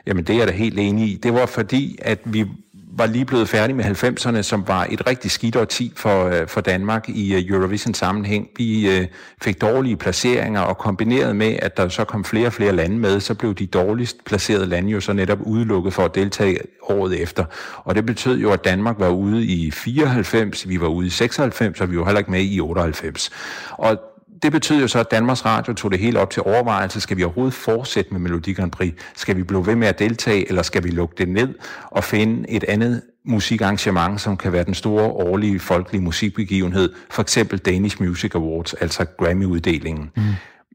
Jamen, det er jeg da helt enig i. Det var fordi, at vi var lige blevet færdig med 90'erne, som var et rigtig skidt årti for, øh, for Danmark i øh, Eurovision-sammenhæng. Vi øh, fik dårlige placeringer, og kombineret med, at der så kom flere og flere lande med, så blev de dårligst placerede lande jo så netop udelukket for at deltage året efter. Og det betød jo, at Danmark var ude i 94, vi var ude i 96, og vi var heller ikke med i 98. Og det betyder jo så, at Danmarks Radio tog det helt op til overvejelse. Skal vi overhovedet fortsætte med Melodi Grand Prix? Skal vi blive ved med at deltage, eller skal vi lukke det ned og finde et andet musikarrangement, som kan være den store årlige folkelige musikbegivenhed, for eksempel Danish Music Awards, altså Grammy-uddelingen. Mm.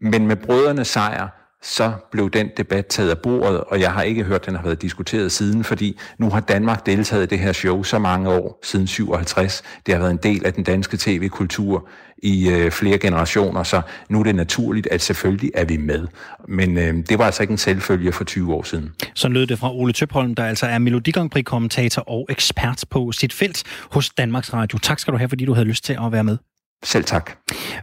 Men med brødrene sejr, så blev den debat taget af bordet, og jeg har ikke hørt, at den har været diskuteret siden, fordi nu har Danmark deltaget i det her show så mange år, siden 57. Det har været en del af den danske tv-kultur i øh, flere generationer, så nu er det naturligt, at selvfølgelig er vi med. Men øh, det var altså ikke en selvfølge for 20 år siden. Så lød det fra Ole Tøpholm, der altså er Melodi Grand Prix-kommentator og ekspert på sit felt hos Danmarks Radio. Tak skal du have, fordi du havde lyst til at være med. Selv tak.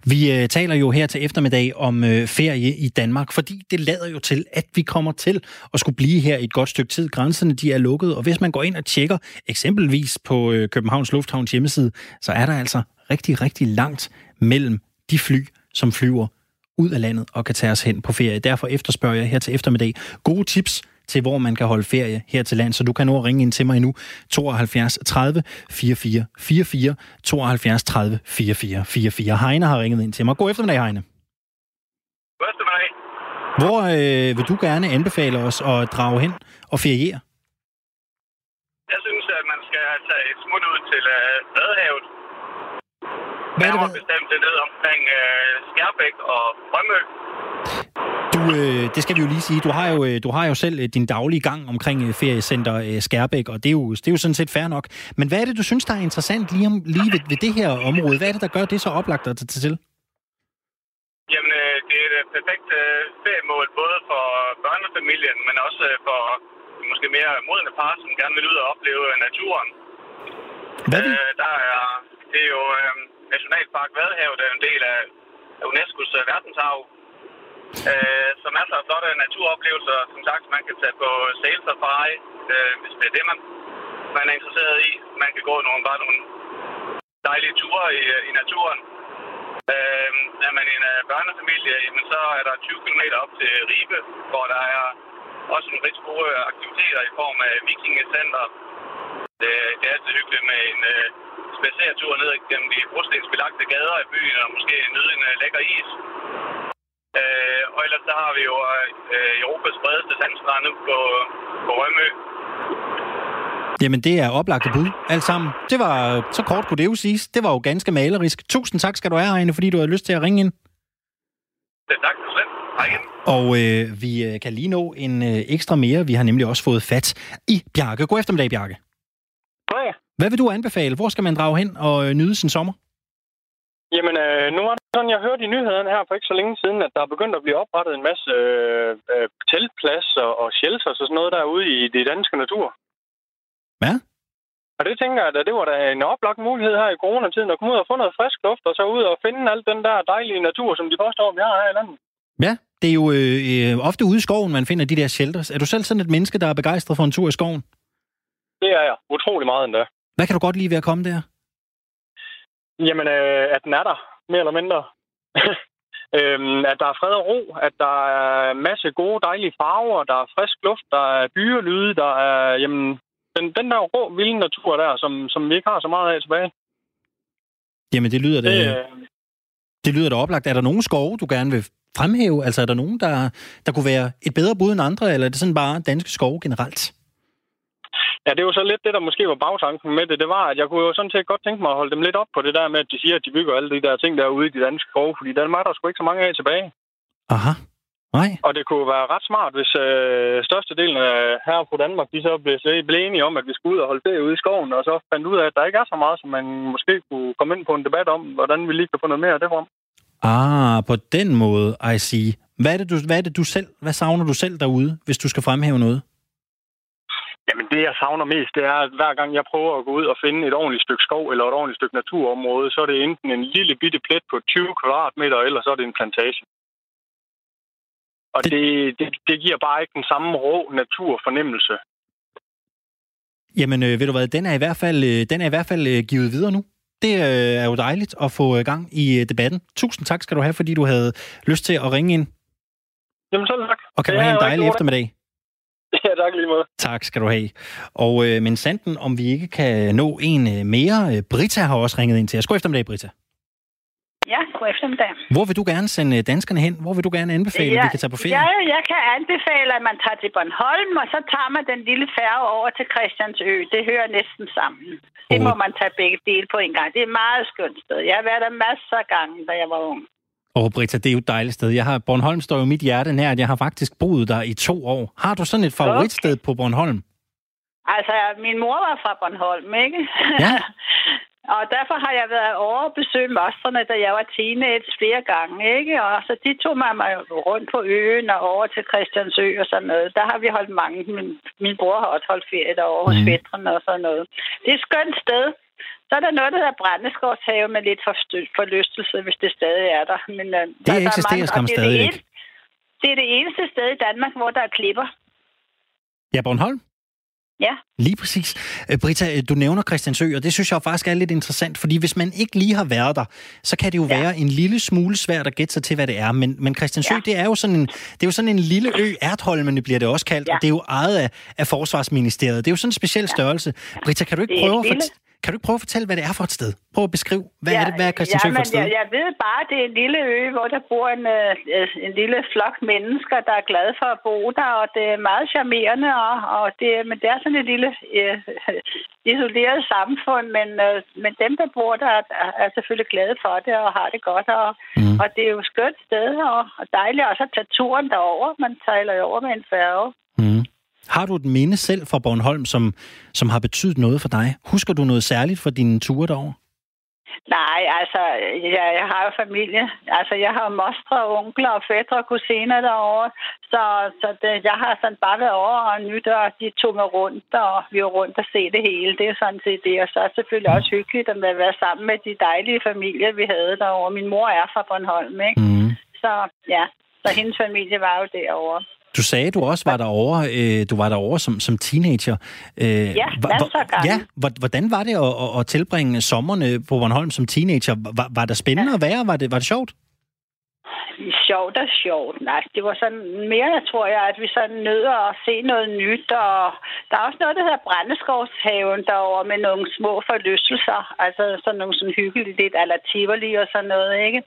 Vi øh, taler jo her til eftermiddag om øh, ferie i Danmark, fordi det lader jo til, at vi kommer til at skulle blive her et godt stykke tid. Grænserne de er lukket, og hvis man går ind og tjekker eksempelvis på øh, Københavns Lufthavns hjemmeside, så er der altså rigtig, rigtig langt mellem de fly, som flyver ud af landet og kan tage os hen på ferie. Derfor efterspørger jeg her til eftermiddag gode tips til, hvor man kan holde ferie her til land. Så du kan nå at ringe ind til mig nu. 72 30 44 44 72 30 44 44. Heine har ringet ind til mig. God eftermiddag, Heine. God eftermiddag. Hvor øh, vil du gerne anbefale os at drage hen og feriere? Jeg synes, at man skal tage et smut ud til uh, Vadehavet. Hvad er det, bestemt det ned omkring uh, Skærbæk og Rømø. Du, øh, det skal vi jo lige sige. Du har jo, øh, du har jo selv øh, din daglige gang omkring feriecenter Skærbæk, og det er, jo, det er jo sådan set fair nok. Men hvad er det, du synes, der er interessant lige, om, lige ved, ved det her område? Hvad er det, der gør det så oplagt at tage til? Jamen, det er et perfekt feriemål, både for børnefamilien, men også for måske mere modne par, som gerne vil ud og opleve naturen. Hvad vil? Øh, der er, det er jo øh, Nationalpark Vadehav, der er en del af UNESCO's verdensarv. Øh, så masser af flotte naturoplevelser. Som sagt, man kan tage på sail safari, øh, hvis det er det, man, man er interesseret i. Man kan gå nogle, bare nogle dejlige ture i, i naturen. Øh, er man en uh, børnefamilie, jamen, så er der 20 km op til Ribe, hvor der er også nogle rigtig gode aktiviteter i form af vikingecenter. Det, det er altid hyggeligt med en øh, uh, spacertur ned gennem de brostensbelagte gader i byen, og måske nyde en uh, lækker is. Øh, og ellers så har vi jo øh, Europas bredeste sandstrande på, på Rømø. Jamen, det er oplagte bud, alt sammen. Det var, så kort kunne det jo siges. Det var jo ganske malerisk. Tusind tak skal du have, Heine, fordi du havde lyst til at ringe ind. Det er tak, du selv. Hej igen. Og øh, vi øh, kan lige nå en øh, ekstra mere. Vi har nemlig også fået fat i Bjarke. God eftermiddag, Bjarke. Hej. Hvad vil du anbefale? Hvor skal man drage hen og øh, nyde sin sommer? Jamen, øh, nu var det sådan, jeg hørte i nyhederne her for ikke så længe siden, at der er begyndt at blive oprettet en masse øh, øh, teltpladser og shelters og sådan noget derude i det danske natur. Hvad? Og det tænker jeg, at det var da en oplagt mulighed her i coronatiden at komme ud og få noget frisk luft, og så ud og finde alt den der dejlige natur, som de påstår, vi har her i landet. Ja, det er jo øh, øh, ofte ude i skoven, man finder de der shelters. Er du selv sådan et menneske, der er begejstret for en tur i skoven? Det er jeg. Utrolig meget endda. Hvad kan du godt lide ved at komme der? Jamen, øh, at den er der, mere eller mindre. øhm, at der er fred og ro, at der er masse gode, dejlige farver, der er frisk luft, der er dyrelyde, der er, jamen, den, den der rå, vilde natur der, som, som vi ikke har så meget af tilbage. Jamen, det lyder det, Det, det, øh, det lyder da oplagt. Er der nogen skove, du gerne vil fremhæve? Altså, er der nogen, der, der kunne være et bedre bud end andre, eller er det sådan bare danske skove generelt? Ja, det var så lidt det, der måske var bagtanken med det. Det var, at jeg kunne jo sådan set godt tænke mig at holde dem lidt op på det der med, at de siger, at de bygger alle de der ting derude i de danske skove, fordi der er der sgu ikke så mange af tilbage. Aha. Nej. Og det kunne være ret smart, hvis øh, størstedelen af her på Danmark, de så blev, blev enige om, at vi skulle ud og holde ferie ude i skoven, og så fandt ud af, at der ikke er så meget, som man måske kunne komme ind på en debat om, hvordan vi lige kan få noget mere af det fra. Ah, på den måde, I see. Hvad er det, du, hvad er det, du selv, hvad savner du selv derude, hvis du skal fremhæve noget? Jamen det, jeg savner mest, det er, at hver gang jeg prøver at gå ud og finde et ordentligt stykke skov eller et ordentligt stykke naturområde, så er det enten en lille bitte plet på 20 kvadratmeter, eller så er det en plantage. Og Det- det, det, det giver bare ikke den samme rå naturfornemmelse. Jamen, øh, ved du hvad, den er i hvert fald, øh, den er i hvert fald øh, givet videre nu. Det øh, er jo dejligt at få øh, gang i øh, debatten. Tusind tak skal du have, fordi du havde lyst til at ringe ind. Jamen selv tak. Og kan Det du have en dejlig eftermiddag. Ja, tak lige måde. Tak skal du have. Og øh, men sanden, om vi ikke kan nå en øh, mere. øh, Britta har også ringet ind til os. God eftermiddag, Britta. Ja, god eftermiddag. Hvor vil du gerne sende øh, danskerne hen? Hvor vil du gerne anbefale, at vi kan tage på ferie? Ja, jeg kan anbefale, at man tager til Bornholm, og så tager man den lille færge over til Christiansø. Det hører næsten sammen. Det Åh. må man tage begge dele på en gang. Det er et meget skønt sted. Jeg har været der masser af gange, da jeg var ung. Åh, Britta, det er jo et dejligt sted. Jeg har, Bornholm står jo mit hjerte nær, at jeg har faktisk boet der i to år. Har du sådan et favoritsted på Bornholm? Altså, min mor var fra Bornholm, ikke? Ja. og derfor har jeg været over og besøgt mostrene, da jeg var teenage flere gange, ikke? Og så de tog mig mig rundt på øen og over til Christiansø og sådan noget. Der har vi holdt mange. Min, min bror har også holdt ferie derovre hos Mhm. fætterne og sådan noget. Det er et skønt sted. Så er der noget, der hedder Brændeskovshave med lidt forstø- forlystelse, hvis det stadig er der. Men, øh, Det der- der er eksisterer skam og det er det er det eneste sted i Danmark, hvor der er klipper. Ja, Bornholm? Ja. Lige præcis. Øh, Britta, øh, du nævner Christiansø, og det synes jeg faktisk er lidt interessant, fordi hvis man ikke lige har været der, så kan det jo Ja. være en lille smule svært at gætte sig til, hvad det er. Men, men Christiansø, Ja. det er jo sådan en, det er jo sådan en lille ø, Ertholmene bliver det også kaldt, Ja. og det er jo ejet af, af Forsvarsministeriet. Det er jo sådan en speciel størrelse. Britta, kan du ikke Det prøve at lille. Kan du ikke prøve at fortælle, hvad det er for et sted? Prøv at beskrive, hvad ja, er det, hvad er Christiansø ja, for et sted? Jeg, jeg ved bare, det er en lille ø, hvor der bor en, øh, en lille flok mennesker, der er glade for at bo der, og det er meget charmerende, og, og det, men det er sådan et lille øh, isoleret samfund, men, øh, men dem, der bor der, er, er selvfølgelig glade for det og har det godt, og, mm. og det er jo et skønt sted, og, og dejligt også at tage turen derover. Man sejler jo over med en færge. Har du et minde selv fra Bornholm, som, som har betydet noget for dig? Husker du noget særligt for dine ture derover? Nej, altså, jeg, jeg har jo familie. Altså, jeg har mostre, onkler og fædre og kusiner derovre. Så, så det, jeg har sådan bare været over og nyt, og de tog mig rundt, og vi var rundt og se det hele. Det er sådan set det. Og så er det selvfølgelig også hyggeligt at være sammen med de dejlige familier, vi havde derovre. Min mor er fra Bornholm, ikke? Mm. Så ja, så hendes familie var jo derovre. Du sagde, du også var derovre, øh, du var derovre som, som teenager. Øh, ja, masser af Ja, hvordan var det at, at, tilbringe sommerne på Bornholm som teenager? Var, var det spændende ja. at være? Var det, var det sjovt? Sjovt og sjovt. Nej, det var sådan mere, jeg tror jeg, at vi sådan nødder at se noget nyt. Og der er også noget, der hedder Brændeskovshaven derovre med nogle små forlystelser. Altså sådan nogle sådan hyggelige lidt ala Tivoli og sådan noget, ikke?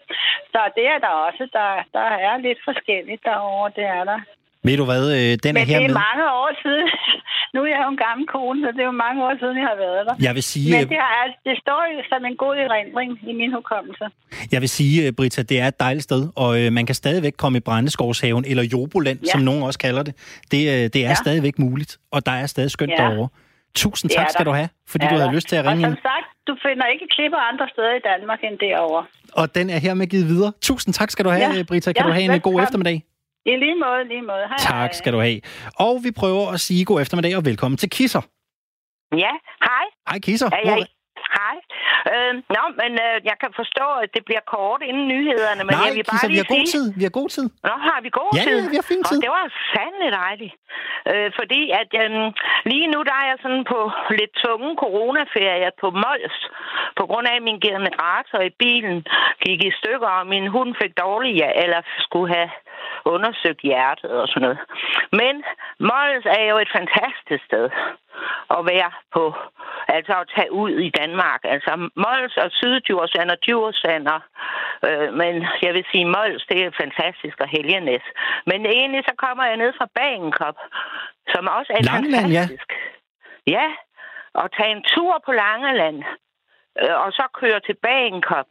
Så det er der også. Der, der er lidt forskelligt derovre, det er der. Ved du hvad, øh, den Men er her det er med... mange år siden. Nu er jeg jo en gammel kone, så det er jo mange år siden, jeg har været der. Jeg vil sige... Men det, er, det står jo som en god erindring i min hukommelse. Jeg vil sige, øh, Britta, det er et dejligt sted, og øh, man kan stadigvæk komme i Brændeskovshaven, eller Joboland, ja. som nogen også kalder det. Det, øh, det er ja. stadigvæk muligt, og der er stadig skønt ja. derovre. Tusind tak skal du have, fordi ja, du har lyst til at ringe Og som sagt, du finder ikke klipper andre steder i Danmark end derovre. Og den er hermed givet videre. Tusind tak skal du have, ja. Britta. Kan ja, du have en velkommen. god eftermiddag? I lige måde, lige måde. Hej, tak skal du have. Og vi prøver at sige god eftermiddag og velkommen til Kisser. Ja, hej. Hej Kisser. Er jeg... Hej. Øh, nå, men øh, jeg kan forstå, at det bliver kort inden nyhederne. Men Nej, jeg vil bare Kisser, lige vi har god sige... tid. Vi har god tid. Nå, har vi god ja, tid? Ja, vi har fin tid. Og det var fandme dejligt. Øh, fordi at øh, lige nu, der er jeg sådan på lidt tunge coronaferie på Mols. På grund af, at min generator i bilen gik i stykker, og min hund fik dårlig, ja, eller skulle have undersøgt hjertet og sådan noget. Men Mols er jo et fantastisk sted at være på, altså at tage ud i Danmark. Altså Mols og Syddjursand og Djursand, øh, men jeg vil sige Mols, det er fantastisk og Helgenæs. Men egentlig så kommer jeg ned fra Bagenkop, som også er Langeland, fantastisk. Ja. ja, og tage en tur på Langeland, øh, og så køre til Bagenkop.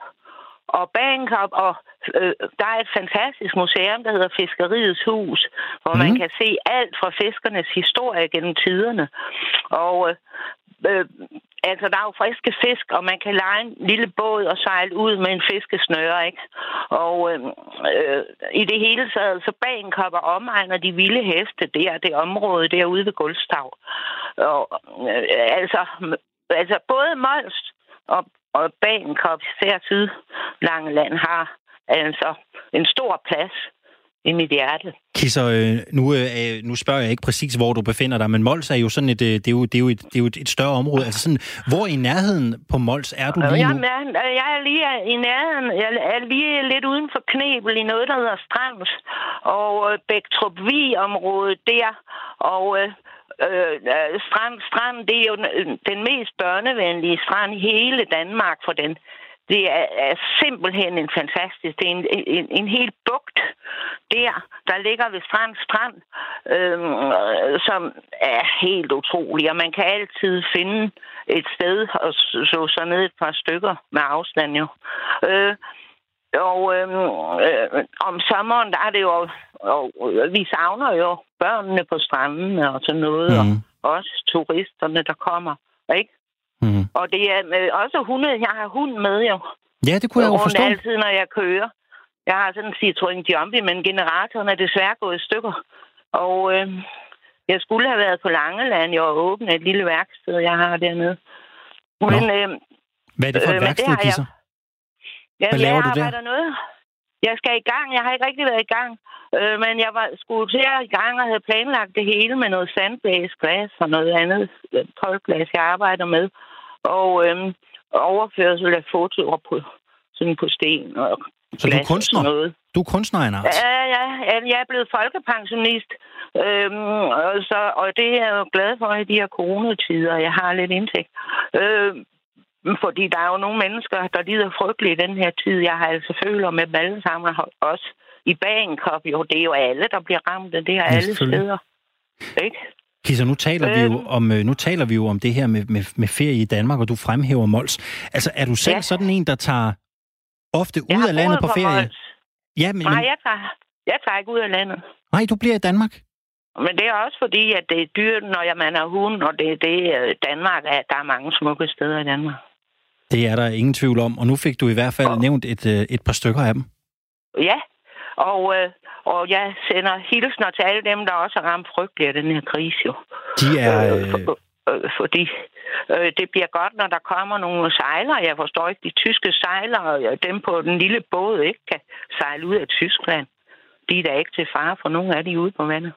Og Bagenkop, og øh, der er et fantastisk museum, der hedder Fiskeriets Hus, hvor mm. man kan se alt fra fiskernes historie gennem tiderne. Og øh, øh, altså, der er jo friske fisk, og man kan lege en lille båd og sejle ud med en fiskesnøre, ikke? Og øh, øh, i det hele taget, så Bagenkop og omegner de vilde heste, det er det område derude ved Gulstav. Og øh, altså, altså både Mols og og Bagenkop, især Sydlangeland, har altså en stor plads i mit hjerte. Kisser, øh, nu, øh, nu spørger jeg ikke præcis, hvor du befinder dig, men Mols er jo sådan et, øh, det er jo, det er jo et, det er jo et større område. Altså sådan, hvor i nærheden på Mols er du lige nu? Jeg, jeg er lige i nærheden. Jeg er lige lidt uden for Knebel i noget, der hedder Strands. Og Bæktrup området der. Og øh, Øh, øh, strand, strand, det er jo den mest børnevenlige strand i hele Danmark for den. Det er, er simpelthen en fantastisk, det er en, en, en hel bugt der, der ligger ved Strand Strand, øhm, øh, som er helt utrolig, og man kan altid finde et sted og så så ned et par stykker med afstand jo. Øh, og øh, øh, om sommeren, der er det jo, og vi savner jo børnene på stranden og sådan noget, mm. og også turisterne, der kommer, ikke? Mm. Og det er også hunde. Jeg har hund med jo. Ja, det kunne jeg jo forstå. altid, når jeg kører. Jeg har sådan en Citroën Jumpy, men generatoren er desværre gået i stykker. Og øh, jeg skulle have været på Langeland. Jeg har åbnet et lille værksted, jeg har dernede. Men, øh, Hvad er det for et øh, værksted, Kisser? Ja, Hvad laver jeg du der? noget. Jeg skal i gang. Jeg har ikke rigtig været i gang. Øh, men jeg var, skulle til at i gang og havde planlagt det hele med noget sandblæs, glas og noget andet koldglas, jeg arbejder med. Og øh, overførsel af fotoer på, sådan på sten og Så du er kunstner? noget. Du er kunstner, Anna? Ja, ja, ja. Jeg er blevet folkepensionist. Øhm, og, så, og det er jeg jo glad for i de her coronatider. Jeg har lidt indtægt. Øh, Fordi der er jo nogle mennesker, der lider frygteligt i den her tid. Jeg har altså føler med dem alle sammen. Også i Bagenkop, jo, det er jo alle, der bliver ramt. Det er Ja, alle steder. Ikke? Kisser, nu taler, vi jo Øhm. om, øh, nu taler vi jo om det her med, med, med ferie i Danmark, og du fremhæver Mols. Altså, er du selv Ja. sådan en, der tager ofte ud af landet på boet ferie? Mols. Ja, men, Nej, men, jeg tager, jeg tager ikke ud af landet. nej, du bliver i Danmark. Men det er også fordi, at det er dyrt, når jeg man er hund, og det er det, øh, Danmark er. Der er mange smukke steder i Danmark. Det er der ingen tvivl om, og nu fik du i hvert fald nævnt et, øh, et par stykker af dem. Ja, og, øh, og jeg sender hilsner til alle dem, der også er ramt frygteligt af den her krise. Jo. De er... Øh, Øh, for, øh, fordi øh, det bliver godt, når der kommer nogle sejlere. Jeg forstår ikke, de tyske sejlere, øh, dem på den lille båd, ikke kan sejle ud af Tyskland. De er da ikke til fare for nogen af de ude på vandet.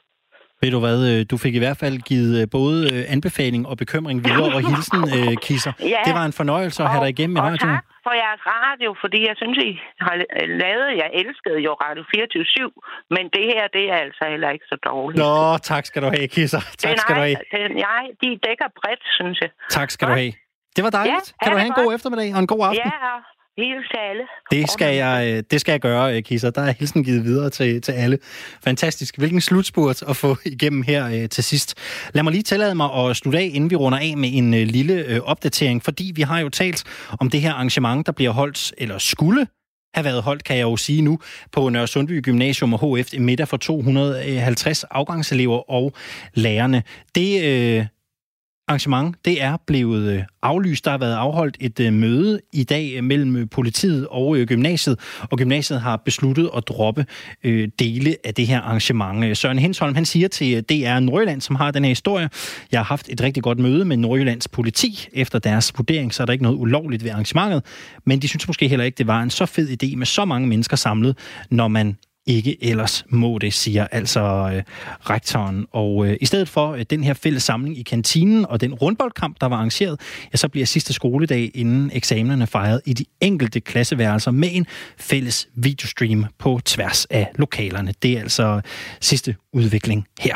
Ved du hvad, øh, du fik i hvert fald givet øh, både øh, anbefaling og bekymring videre og hilsen, øh, Kisser. Ja. Det var en fornøjelse at have dig igennem i radioen. tak for jeres radio, fordi jeg synes, I har lavet, jeg elskede jo Radio 24-7, men det her, det er altså heller ikke så dårligt. Nå, tak skal du have, Kisser. Tak Den skal du have. Den, jeg, de dækker bredt, synes jeg. Tak skal du have. Det var dejligt. Ja, kan du ha' have en god eftermiddag og en god aften? Ja, hils til alle. Det skal jeg, øh, det skal jeg gøre, øh, Kisser. Der er hilsen givet videre til, til alle. Fantastisk. Hvilken slutspurt at få igennem her øh, til sidst. Lad mig lige tillade mig at slutte af, inden vi runder af med en lille opdatering, fordi vi har jo talt om det her arrangement, der bliver holdt, eller skulle have været holdt, kan jeg jo sige nu, på Nørre Sundby Gymnasium og HF middag for 250 afgangselever og lærerne. Det øh, arrangement, det er blevet øh, aflyst. Der har været afholdt et øh, møde i dag øh, mellem politiet og gymnasiet, og gymnasiet har besluttet at droppe dele af det her arrangement. Søren Hensholm, han siger til DR Nordjylland, som har den her historie, jeg har haft et rigtig godt møde med Nordjyllands politi. Efter deres vurdering, så er der ikke noget ulovligt ved arrangementet, men de synes måske heller ikke, det var en så fed idé med så mange mennesker samlet, når man ikke ellers må det, siger altså øh, rektoren. Og øh, i stedet for øh, den her fælles samling i kantinen og den rundboldkamp, der var arrangeret, ja, så bliver sidste skoledag inden eksamenerne fejret i de enkelte klasseværelser med en fælles videostream på tværs af lokalerne. Det er altså sidste udvikling her.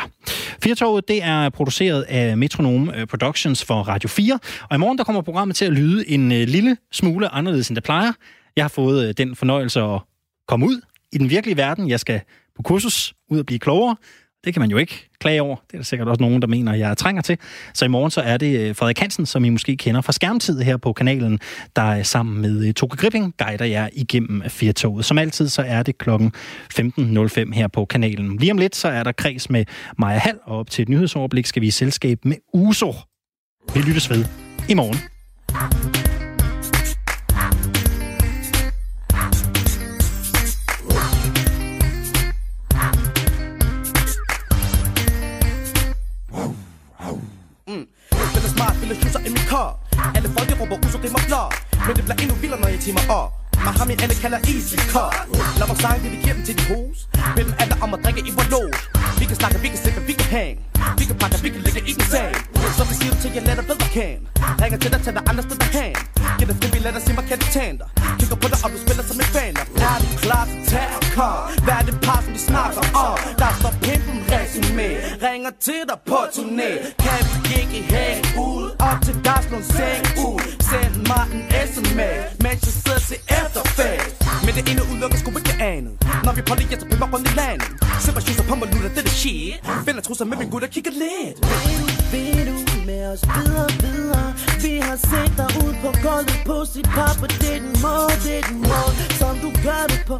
Firtoget, det er produceret af Metronome øh, Productions for Radio 4, og i morgen der kommer programmet til at lyde en øh, lille smule anderledes, end det plejer. Jeg har fået øh, den fornøjelse at komme ud i den virkelige verden. Jeg skal på kursus, ud og blive klogere. Det kan man jo ikke klage over. Det er der sikkert også nogen, der mener, jeg trænger til. Så i morgen så er det øh, Frederik Hansen, som I måske kender fra skærmtid her på kanalen, der er sammen med øh, Toke Gripping guider jer igennem Firtoget. Som altid så er det klokken 15.05 her på kanalen. Lige om lidt så er der kreds med Maja Hall, og op til et nyhedsoverblik skal vi i selskab med Uso. Vi lyttes ved i morgen. Stille er i mit kar Alle folk råber uso, det er mig klar Men det bliver endnu vildere, når jeg timer op. Mahami alle kalder easy car Lad mig sange, dedikere dem til de hus. Bed dem alle om at drikke i vores lås. Vi kan snakke, vi kan slippe, vi kan hang Vi kan pakke, vi kan lægge i en sag Så vi siger til jer, lad dig bedre kan Ringer til dig, tager dig andre steder hen. Giv dig fri, vi lader se mig, kan det tænde dig Kigger på dig, og du spiller som en fan. Er du klar til terror? Hvad er det par, som de snakker om? Der står pimpen resume Ringer til dig på turné. Kan vi ikke Trusser med min gutter, kigger lidt. Vil du med os videre, videre? Vi har set dig ud på gulvet på sit pap Og det er den måde, det er den måde Som du gør det på.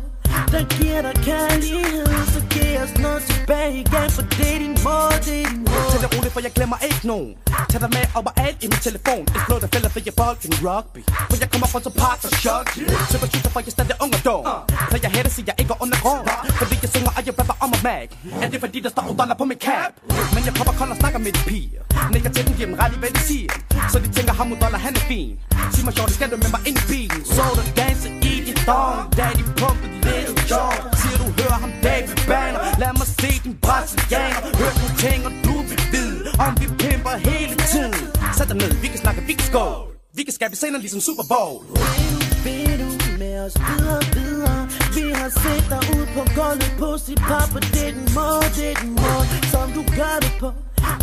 Der giver dig kærlighed Så giv os noget tilbage igen For det er din måde, det er din måde. Tag det roligt, for jeg glemmer ikke nogen Tag dig med overalt i min telefon. Et blå, der fælder for jeg bold rugby. For jeg kommer rundt som park og chok. Så jeg shooter, for jeg stadig er ung og dum Så jeg hætter, siger jeg ikke under grund Fordi jeg synger, og jeg rapper om og mag. Er det fordi, der står dollar på min cap? Men jeg kommer kold og snakker med de piger Når jeg til dem, giver dem ret i, hvad de siger. Så de tænker, ham mod dollar, han er fin. Sig mig sjovt, skal du med mig ind i bilen? Så du danser i din dong? Daddy pumpet little John Siger du hører ham David Banner. Lad mig se din brasilianer. Hør du ting, og du vil vide Om vi pimper hele tiden dig ned, vi kan snakke, vi kan skål. Vi kan skabe scener ligesom Super Bowl. Vil du med os videre, videre. Vi har set dig ud på gulvet på sit pap Og det er den måde, det er den måde Som du gør det på.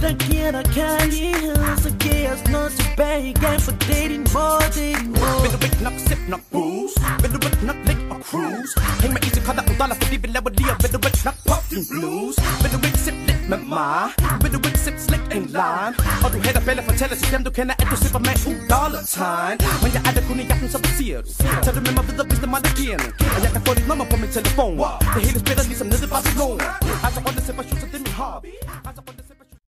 Der giver dig kærlighed Så giv os noget tilbage tilbage igen for dating more, dating more Vil du ikke nok sip nok booze? Vil du ikke nok ligge og cruise? Hæng med easy kolder og dollar, fordi vi laver lige og Vil du ikke nok pop din blues? Vil du ikke sip lidt med mig? Vil du ikke sip slik en lime? Og du hætter bælle fortæller til dem du kender At du sipper med u dollar time Men jeg er der kun i jagten, så hvad siger du? Tag du med mig videre, hvis det er mig, der giver den Og jeg kan få dit nummer på min telefon Det hele spiller ligesom nede i Barcelona Altså rundt og sipper shoes, så det er min hobby Altså rundt og sipper